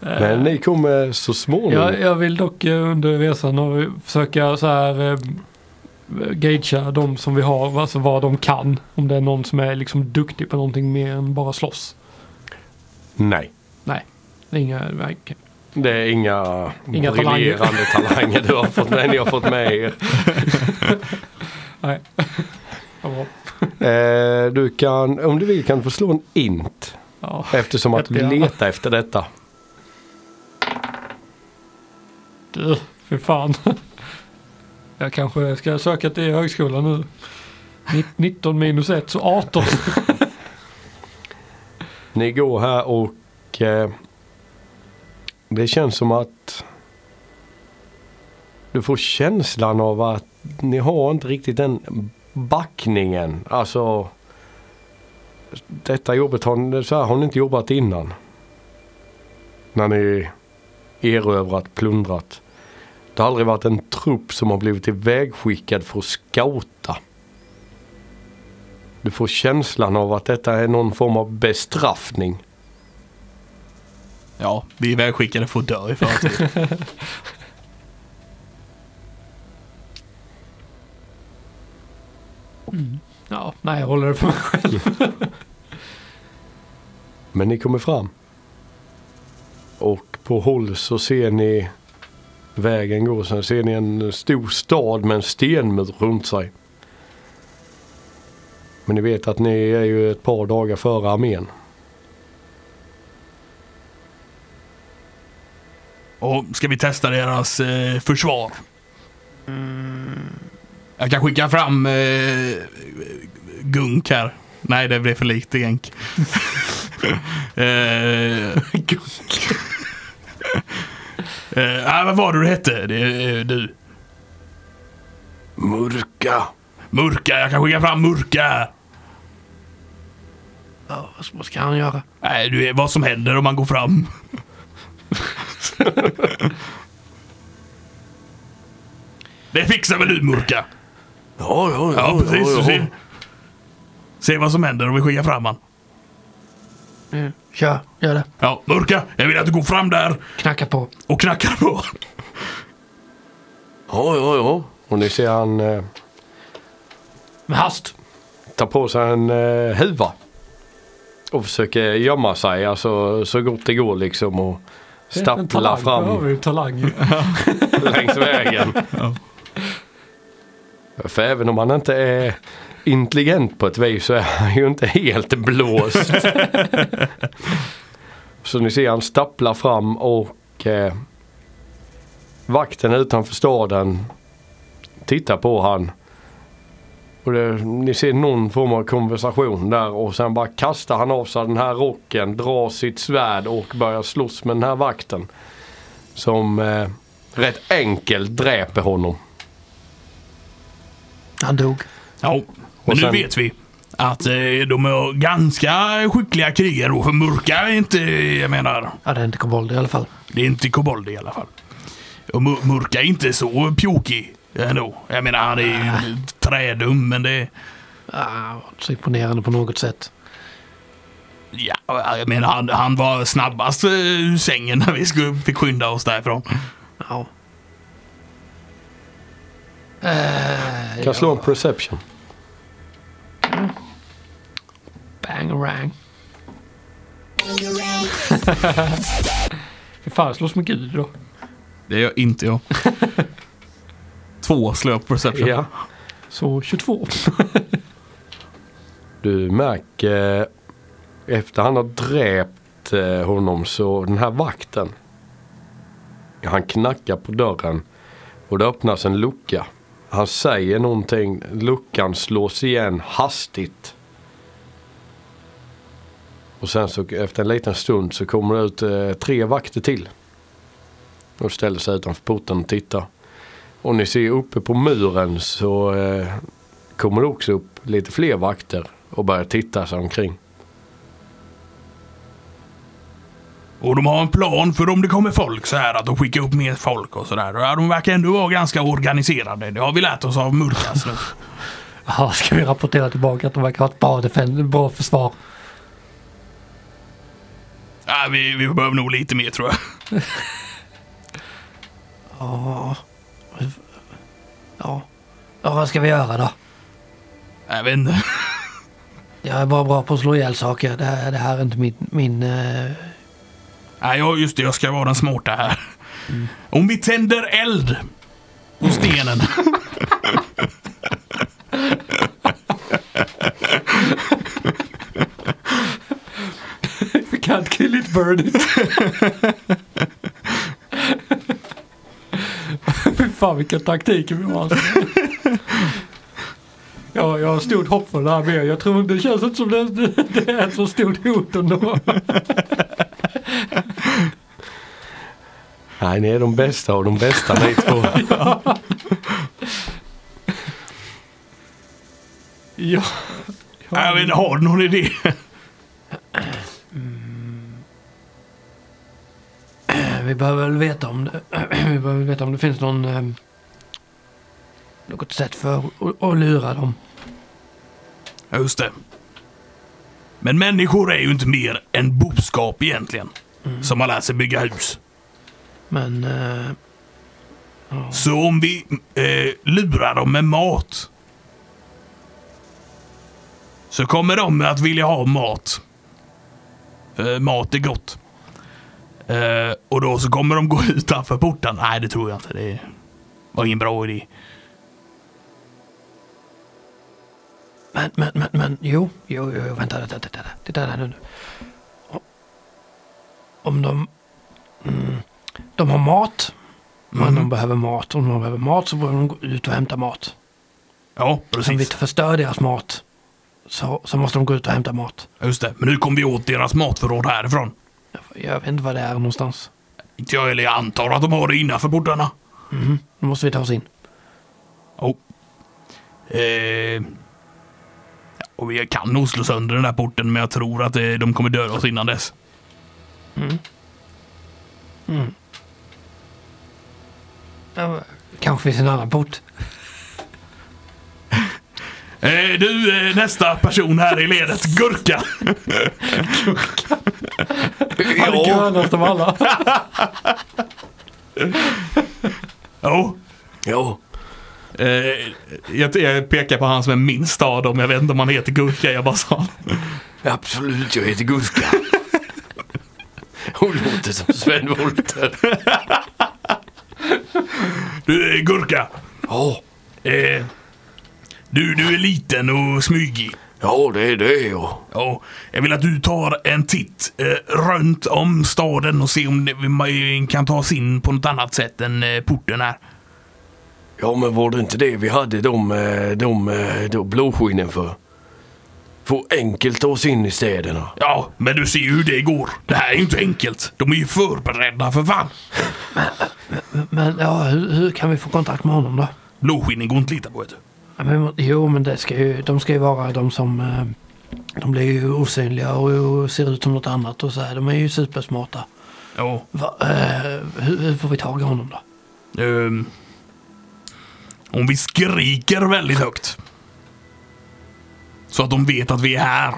Eh, Men ni kommer så småningom. Jag, jag vill dock eh, under resan och försöka så här eh, gagea de som vi har, alltså vad de kan. Om det är någon som är liksom duktig på någonting mer än bara slåss. Nej. Det är Inga, nej. Det är inga, Inga briljerande talanger du har fått med, ni har fått med er. nej. Eh, du kan, om du vill kan du få slå en int. Ja. Eftersom att du letar efter detta. Du, för fan. Jag kanske ska söka till högskolan nu. 19 minus 1 så 18. Ni går här och eh, det känns som att du får känslan av att ni har inte riktigt den backningen. Alltså detta jobbet har, så här har ni inte jobbat innan. När ni erövrat, plundrat. Det har aldrig varit en trupp som har blivit ivägskickad för att scouta. Du får känslan av att detta är någon form av bestraffning. Ja, vi är vägskickade för att dö i förtid. Ja, nej jag håller det för mig själv. Men ni kommer fram. Och på håll så ser ni vägen gå. Sen ser ni en stor stad med en stenmur runt sig. Men ni vet att ni är ju ett par dagar före armén. Och ska vi testa deras eh, försvar? Jag kan skicka fram eh, Gunk här. Nej, det blev för lite gänk. eh, Gunk. Eh, ah, vad var det du hette? Det, är du. Murka! Murka, jag kan skicka fram Murka. Ja, vad- ska han göra? Nej, du är vad som händer om man går fram. det fixar väl du Murka? Ja, ja, Ja, precis. Du ser. Se vad som händer om vi skickar fram han. Ja, Kör, gör det. Ja, Murka, jag vill att du går fram där Knacka på. och knackar på. Ja, ja, ja. Och ni ser han eh, Med hast. ta på sig en eh, huva. Och försöker gömma sig alltså, så gott det går liksom. Och En stappla talang. Där har fram vi en talang. längs vägen. För även om han inte är intelligent på ett vis så är han ju inte helt blåst. så ni ser han stappla fram och eh, vakten utanför staden tittar på han. Och det, ni ser någon form av konversation där och sen bara kastar han av sig den här rocken, drar sitt svärd och börjar slåss med den här vakten. Som eh, rätt enkelt dräper honom. Han dog. Ja, men Och sen- nu vet vi att eh, de är ganska skickliga krigare då. För Murka är inte, jag menar, Ja, det är inte kobold i alla fall. det är inte kobold i alla fall. Och Murka är inte så pjåkig ändå. Jag menar, han är ju trädum, men det... Ah, så imponerande på något sätt. Ja, jag menar, han, han var snabbast eh, ur sängen när vi skulle, fick skynda oss därifrån. Ja. Eh, Kan slå en perception. Bangarang. Fy fan, jag slåss med Gud då. Det gör inte jag. Två slår jag på perception. Ja. Så 22. Du märker efter han har dräpt eh, honom så den här vakten. Han knackar på dörren och det öppnas en lucka. Han säger någonting. Luckan slås igen hastigt. Och sen så efter en liten stund så kommer det ut eh, tre vakter till. Och ställer sig utanför porten och tittar. Och ni ser uppe på muren så eh, kommer det också upp lite fler vakter och börjar titta sig omkring. Och de har en plan för om det kommer folk så här att de skickar upp mer folk och sådär. Ja, de verkar ändå vara ganska organiserade. Det har vi lärt oss av Murkas nu. Ja, ska vi rapportera tillbaka att de verkar ha ett bra, bra försvar? Ja, vi, vi behöver nog lite mer tror jag. Ja. Ja. Ja, vad ska vi göra då? Jag vet inte. Jag är bara bra på att slå ihjäl saker. Det här, det här är inte min... min eh, Nej, ja, just det. Jag ska vara den smarta här. Om vi tänder eld på stenen. If We can't kill it, burn it. Fy fan vilka taktiker vi har. Alltså. Ja, jag har stort hopp för det här med. Jag tror det känns inte som det, det, det är ett så stort hot ändå. Nej, ni är de bästa av de bästa ni två. Ja. Jag vet inte, har du någon idé? Vi behöver väl veta om det, vi behöver veta om det finns någon eh, något sätt för att, att lura dem. Ja, just det. Men människor är ju inte mer än boskap egentligen. Som har lärt sig bygga hus. Men eh, Så om vi eh, lurar dem med mat. Så kommer de att vilja ha mat. För mat är gott. Eh, och då så kommer de gå utanför porten. Nej, det tror jag inte. Det var ingen bra idé. Men, men, men, men, jo, jo, jo, vänta, vänta, vänta, vänta. Titta där nu. Om- Om de, mm, de har mat, men de behöver mat. Om de behöver mat så får de gå ut och hämta mat. Ja, Om vi precis. inte förstör deras mat så, så måste de gå ut och hämta mat. Just det. Men nu kom vi åt deras matförråd härifrån. Jag, vet inte vad det är någonstans. Inte jag heller. Jag antar att de har det innanför portarna. Mhm, Då måste vi ta oss in. Jo. Eh, och vi kan nog slå sönder den där porten, men jag tror att eh, de kommer döda oss innan dess. Ja, kanske finns en annan port. Eh, du, eh, nästa person här i ledet, Gurka. Han är grönast av alla. Jo. Jo. Eh, jag, jag pekar på han som är minst av dem. Jag vet inte om han heter Gurka, jag bara sa Absolut, jag heter Gurka. Hon låter som Sven Wollter. Du, eh, Gurka. Ja, Eh, du, du är liten och smygig. ja det är det ja. Ja, jag vill att du tar en titt eh, runt om staden och ser om det, man kan ta sig in på något annat sätt än eh, porten här. Ja men var det inte det vi hade de, eh, de, eh, de blåskinnen för? Få enkelt ta oss in i städerna. Ja, men du ser ju hur det går. Det här är ju inte enkelt. De är ju förberedda för fan. Men ja, hur, hur kan vi få kontakt med honom då? Blåskinnen går inte lita på. Vet du. Ja, men, jo, men det ska ju, de ska ju vara de som... eh, De blir ju osynliga och, ser ut som något annat och så här. De är ju supersmarta. Ja. Va, eh, hur, hur får vi tag i honom då? ehm, om vi skriker väldigt högt. Så att de vet att vi är här.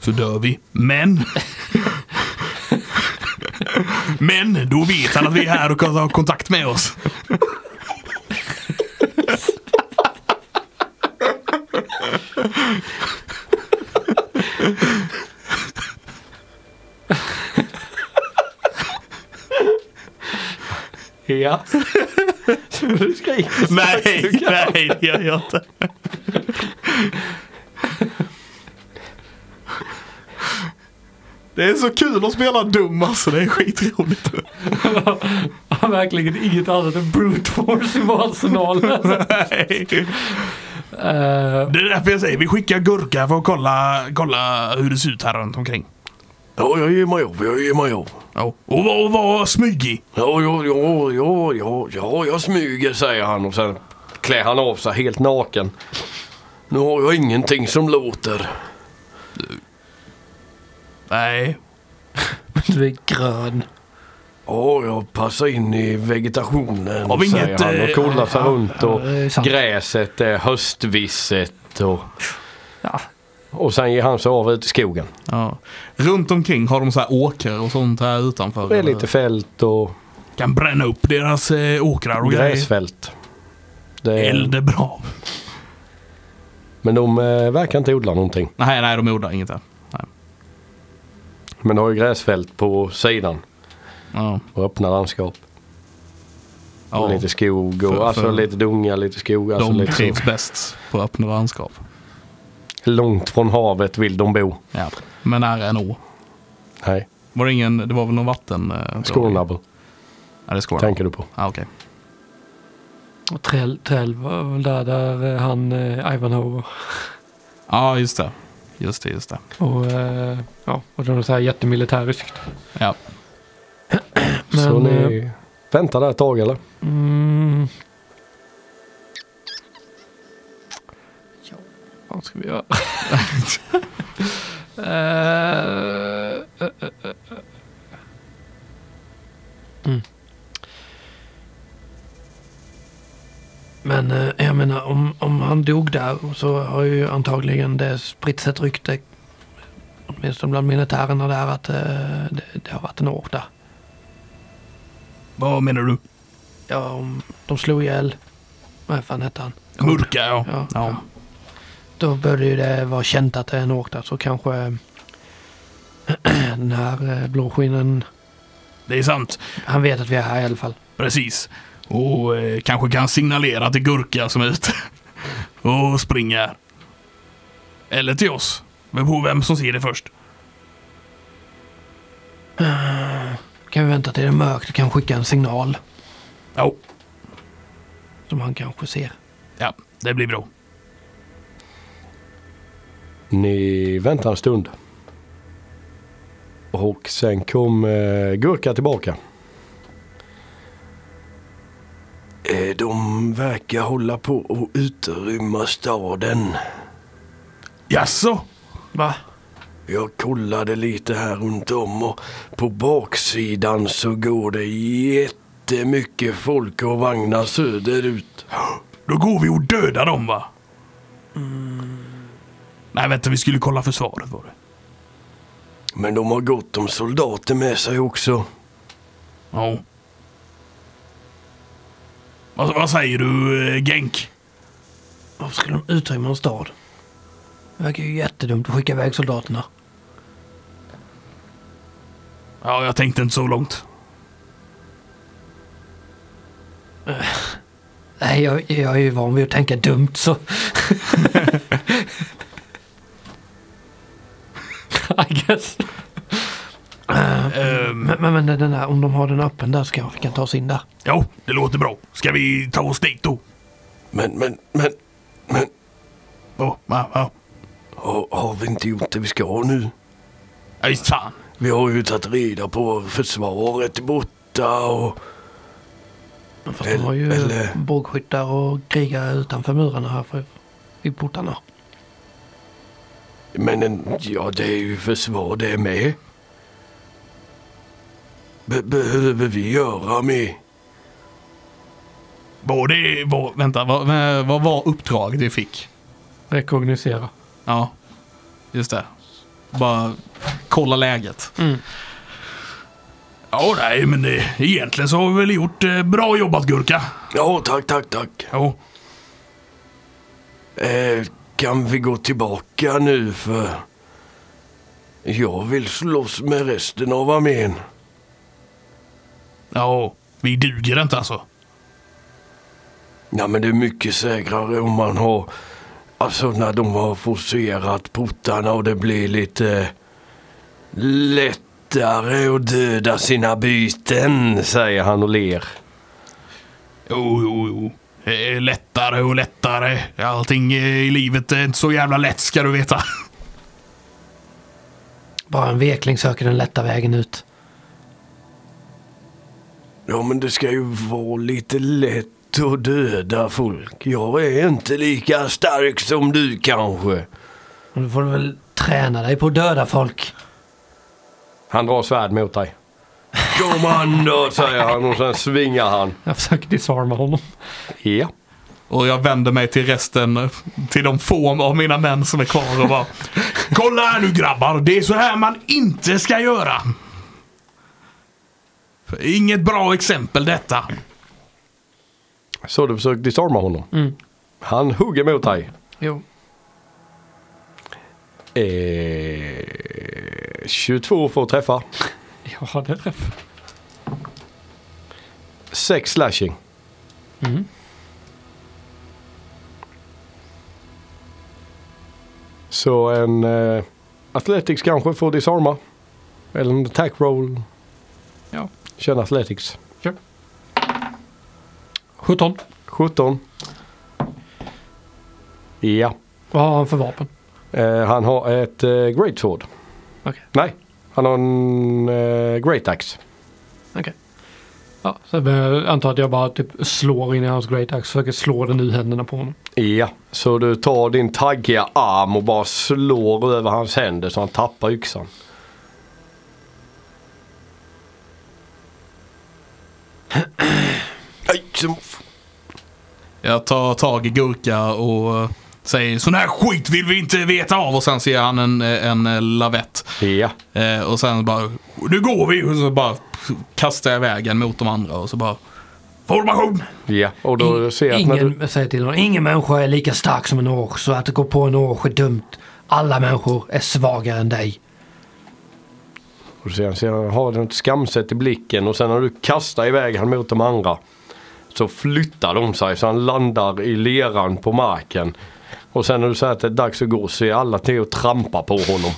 Så dör vi. Men. Men då vet han att vi är här och kan ha kontakt med oss. Ja. du skriker. Nej, nej, det gör jag inte. Det är så kul att spela dum alltså, det är skitroligt. verkligen inget annat än brute force i arsenal. Nej. Eh, Det är därför jag säger, vi skickar Gurka för att kolla, kolla hur det ser ut här runt omkring. Ja, jag ger mig av, jag ger mig av. Ja. Och var, och var smygig. Ja, ja, ja, ja, ja, ja, jag smyger säger han och sen klär han av sig helt naken. Nu har jag ingenting som låter. Nej. du är grön. Ja, jag passar in i vegetationen Har vi säger inget, han och eh, kollar sig runt och sant. gräset är höstvisset och Ja. Och sen ger han sig av ut i skogen. Ja. Runt omkring har de så här åkrar och sånt här utanför. Det är lite fält och Kan bränna upp deras eh, åkrar och grejer. gräsfält. Det är, Eld är bra. Men de eh, verkar inte odla någonting. Nej, nej, de odlar inget där. Nej. Men de har ju gräsfält på sidan Ja. och öppna landskap. Ja. Och lite skog och För- alltså för- lite dunga, lite skog. Alltså de lite så. trivs bäst på öppna landskap. Långt från havet vill de bo. Ja. Men nära en å. Nej, Var det ingen, det var väl någon vatten? eh, Skånabel Ja, det är Skånabel. tänker du på. Ah, okej. Och Trell, Trell var väl där, där eh, han eh, Ivanhoe Ja, just det. Just det, just det. och, eh, ja, och det var så här jättemilitäriskt. Ja. så Men, eh, ni väntar där ett tag eller? Mm. Ja, vad ska vi göra? Eh, eh, eh, eh. Mm. Men eh, jag menar om, om han dog där så har ju antagligen det spritts ett rykte åtminstone bland militärerna där att eh, det, det har varit en ork där. Vad menar du? Ja, om de slog ihjäl, vad fan hette han? Murka, ja. Ja, ja. ja. Då borde ju det vara känt att det är en ork där så kanske den här eh, blåskinnen, Det är sant. han vet att vi är här i alla fall. Precis. Och eh, kanske kan signalera till Gurka som är ute och springer. Eller till oss. Men på vem som ser det först. Kan vi vänta till det är mörkt och kan skicka en signal Ja, som han kanske ser. ja det blir bra. Ni väntar en stund. Och sen kom eh, Gurka tillbaka. De verkar hålla på att utrymma staden. Jaså? Va? Jag kollade lite här runt om och på baksidan så går det jättemycket folk och vagnar söderut. Då går vi och dödar dem va? Nej vänta, vi skulle kolla försvaret var det. Men de har gott om soldater med sig också. Ja. Vad, vad säger du eh, Genk? Varför skulle de utrymma en stad? Det verkar ju jättedumt att skicka iväg soldaterna. Ja, jag tänkte inte så långt. Nej, jag, jag är ju van vid att tänka dumt så. I guess. Ehm, men, men, men den där, om de har den öppen där så kanske vi kan ta oss in där. jo, det låter bra. Ska vi ta oss dit då? Men, men, men, men Ja, ja, ja. har, har vi inte gjort det vi ska nu? Ja, visst fan. Vi har ju tagit reda på försvaret är borta och... Fast de har ju Eller- bågskyttar och krigare utanför murarna här för, vid portarna. Men en, ja, det är ju försvar det med. Be behöver vi göra med? Var det, var, vänta, vad, vad var uppdraget vi fick? Rekognosera. Ja, just det. Bara kolla läget. Mm. Ja, nej, men det, egentligen så har vi väl gjort eh, bra jobbat Gurka. Ja, tack, tack, tack. Jo, Eh, kan vi gå tillbaka nu för... Jag vill slåss med resten av armén. Ja, vi duger inte alltså. Ja, men det är mycket säkrare om man har... Alltså när de har forcerat portarna och det blir lite lättare att döda sina byten, säger han och ler. Jo, jo, jo. Eh, Lättare och lättare. Allting eh, i livet är inte så jävla lätt ska du veta. Bara en vekling söker den lätta vägen ut. Ja, men det ska ju vara lite lätt att döda folk. Jag är inte lika stark som du kanske. Då får du väl träna dig på att döda folk. Han drar svärd mot dig. Kom an då, säger han och sen svingar han. Jag försöker disarma honom. Ja. Och jag vänder mig till resten, till de få av mina män som är kvar och bara Kolla här nu grabbar, det är så här man inte ska göra. Inget bra exempel detta. Så du försöker disarma honom. Mm. Han hugger mot dig. Jo. Eh, 22 får träffa. Ja, det är träff. 6 slashing. Mm. Så en eh, Athletics kanske får disarma. Eller en attack roll. Ja. Känn Athletics. 17. 17. Ja. Vad har han för vapen? Eh, han har ett eh, Great Sword. Okej. Nej, han har en eh, Great Axe. Okej. Ja, så jag antar att jag bara typ slår in i hans great axe. Försöker slå den ur händerna på honom. Ja, så du tar din taggiga arm och bara slår över hans händer så han tappar yxan. Aj, så- Jag tar tag i Gurka och säger sån här skit vill vi inte veta av. Och sen ser han en, en lavett. Ja, Eh, och sen bara, nu går vi! Och så bara kastar jag iväg en mot de andra och så bara, formation! ja. Och då ser jag att när ingen, du... säger till honom, ingen människa är lika stark som en orch. Så att gå på en orch är dumt. Alla människor är svagare än dig. Och så jag har ett skamset i blicken och sen när du kastar iväg han mot de andra så flyttar de sig så han landar i leran på marken. Och sen när du säger att det är dags att gå så är alla till och trampar på honom.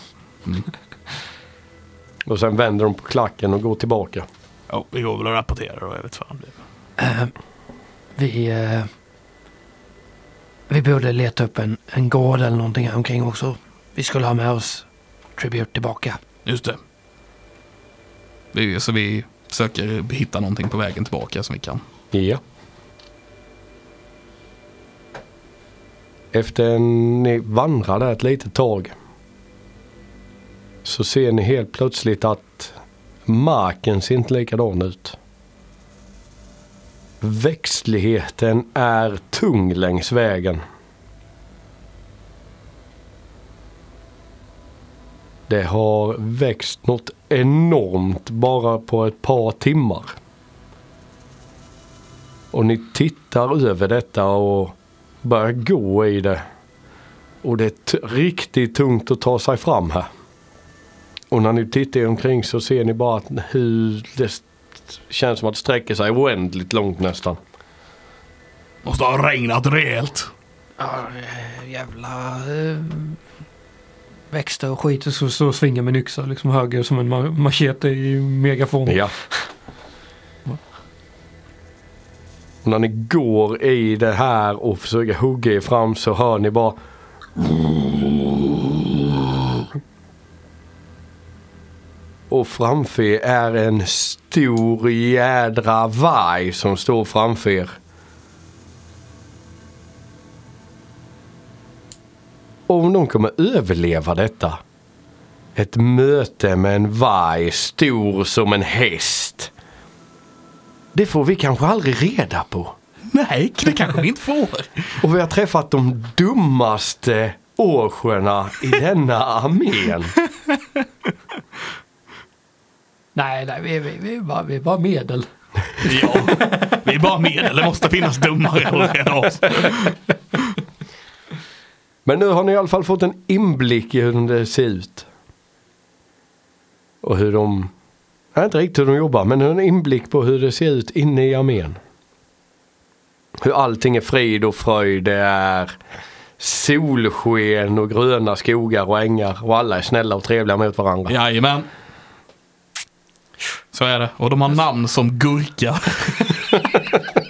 Och sen vänder de på klacken och går tillbaka. Ja, vi går väl och rapporterar då, jag vet fan. Eh, vi, eh, vi borde leta upp en, en gård eller någonting här omkring också. Vi skulle ha med oss Tribute tillbaka. Just det. Vi, så vi försöker hitta någonting på vägen tillbaka som vi kan. Ja. Efter ni vandrar där ett litet tag så ser ni helt plötsligt att marken ser inte likadan ut. Växtligheten är tung längs vägen. Det har växt något enormt bara på ett par timmar. Och ni tittar över detta och börjar gå i det. Och det är t- riktigt tungt att ta sig fram här. Och när ni tittar omkring så ser ni bara att hur det känns som att det sträcker sig oändligt långt nästan. Måste ha regnat rejält. Ja, eh, jävla eh, växter och skit. och Så, så svingar med en yxa liksom höger som en ma- machete i megaform. Ja. När ni går i det här och försöker hugga er fram så hör ni bara Och framför er är en stor jädra varg som står framför er. Om de kommer överleva detta. Ett möte med en varg stor som en häst. Det får vi kanske aldrig reda på. Nej, det kanske vi inte får. Och vi har träffat de dummaste årsjorna i denna armén. Nej, nej, vi, vi, vi, är bara, vi är bara medel. Ja, vi är bara medel. Det måste finnas dummare än oss. Men nu har ni i alla fall fått en inblick i hur det ser ut. Och hur de, nej, inte riktigt hur de jobbar, men en inblick på hur det ser ut inne i armén. Hur allting är frid och fröjd, det är solsken och gröna skogar och ängar och alla är snälla och trevliga mot varandra. Jajamän. Så är det. Och de har namn som Gurka.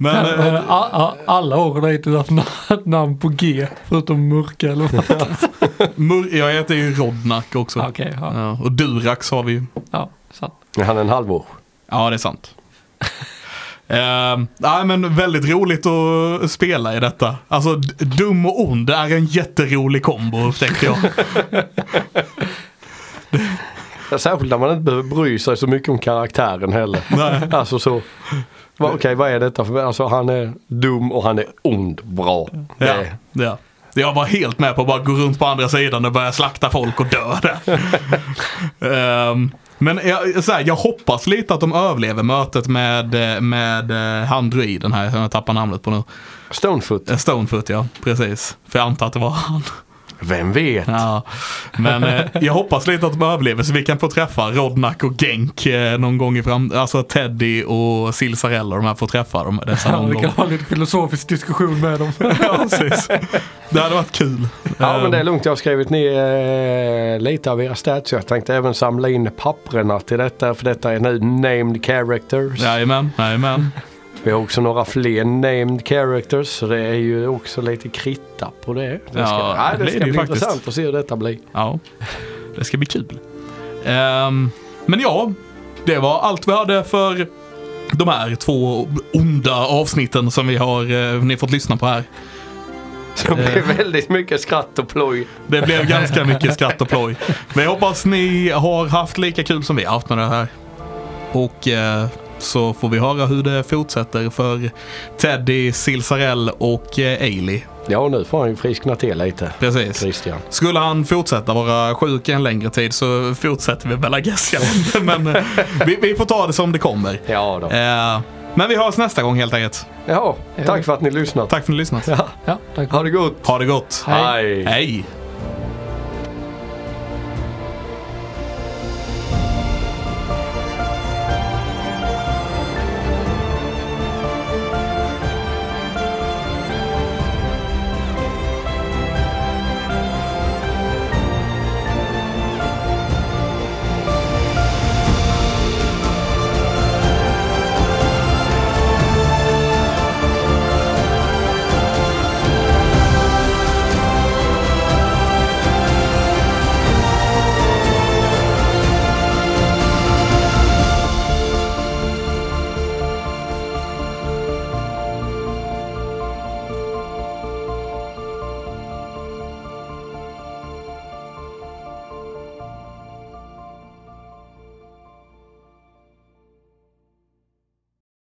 Men... Men, eh, a, a, alla år har inte haft namn på G. Förutom mörka eller vad. Mur- jag heter ju Rodnak också. Okej, ja. Ja, och Durax har vi ju. ja, sant. Han är en halvår. Ja, det är sant. Uh, nej, men väldigt roligt att spela i detta. Alltså, dum och ond är en jätterolig kombo, upptäckte jag. Särskilt när man inte behöver bry sig så mycket om karaktären heller. Nej. Alltså så. Okej vad är detta för, alltså han är dum och han är ond. Bra. Ja, Det- ja. Jag var helt med på att bara gå runt på andra sidan och börja slakta folk och dö där. Ehm, men jag, så här, jag hoppas lite att de överlever mötet med, med eh, han druiden här, som jag tappar namnet på nu. Stonefoot. Stonefoot ja, precis. För jag antar att det var han. Vem vet? Ja. Men eh, jag hoppas lite att de överlever så vi kan få träffa Rodnak och Genk eh, någon gång i fram Alltså Teddy och Silsarell och de här får träffa dem. Dessa Ja, vi gång. kan ha lite filosofisk diskussion med dem. ja, precis. Det hade varit kul. Ja men det är lugnt, jag har skrivit ner eh, lite av era stats. Jag tänkte även samla in papperna till detta för detta är nu named characters. Jajamän, jajamän. Vi har också några fler named characters så det är ju också lite kritta på det. Det ska, Ja, ja, det det ska bli faktiskt. intressant att se hur detta blir. Ja, det ska bli kul. Ehm, men ja, det var allt vi hade för de här två onda avsnitten som vi har eh, ni fått lyssna på här. Det blir väldigt mycket skratt och ploj. Det blev ganska mycket skratt och ploj. Men jag hoppas ni har haft lika kul som vi har haft med det här. Och eh, så får vi höra hur det fortsätter för Teddy, Silsarell och eh, Ailey. Ja nu får han ju friskna till lite. Precis. Christian. Skulle han fortsätta vara sjuk en längre tid så fortsätter vi inte. Men eh, vi, vi får ta det som det kommer. Ja då. Eh, men vi hörs nästa gång helt enkelt. Jaha, tack för att ni lyssnat. Tack för att ni lyssnat. Ja, Ja, tack. ha det gott. Ha det gott. Hej. Hej.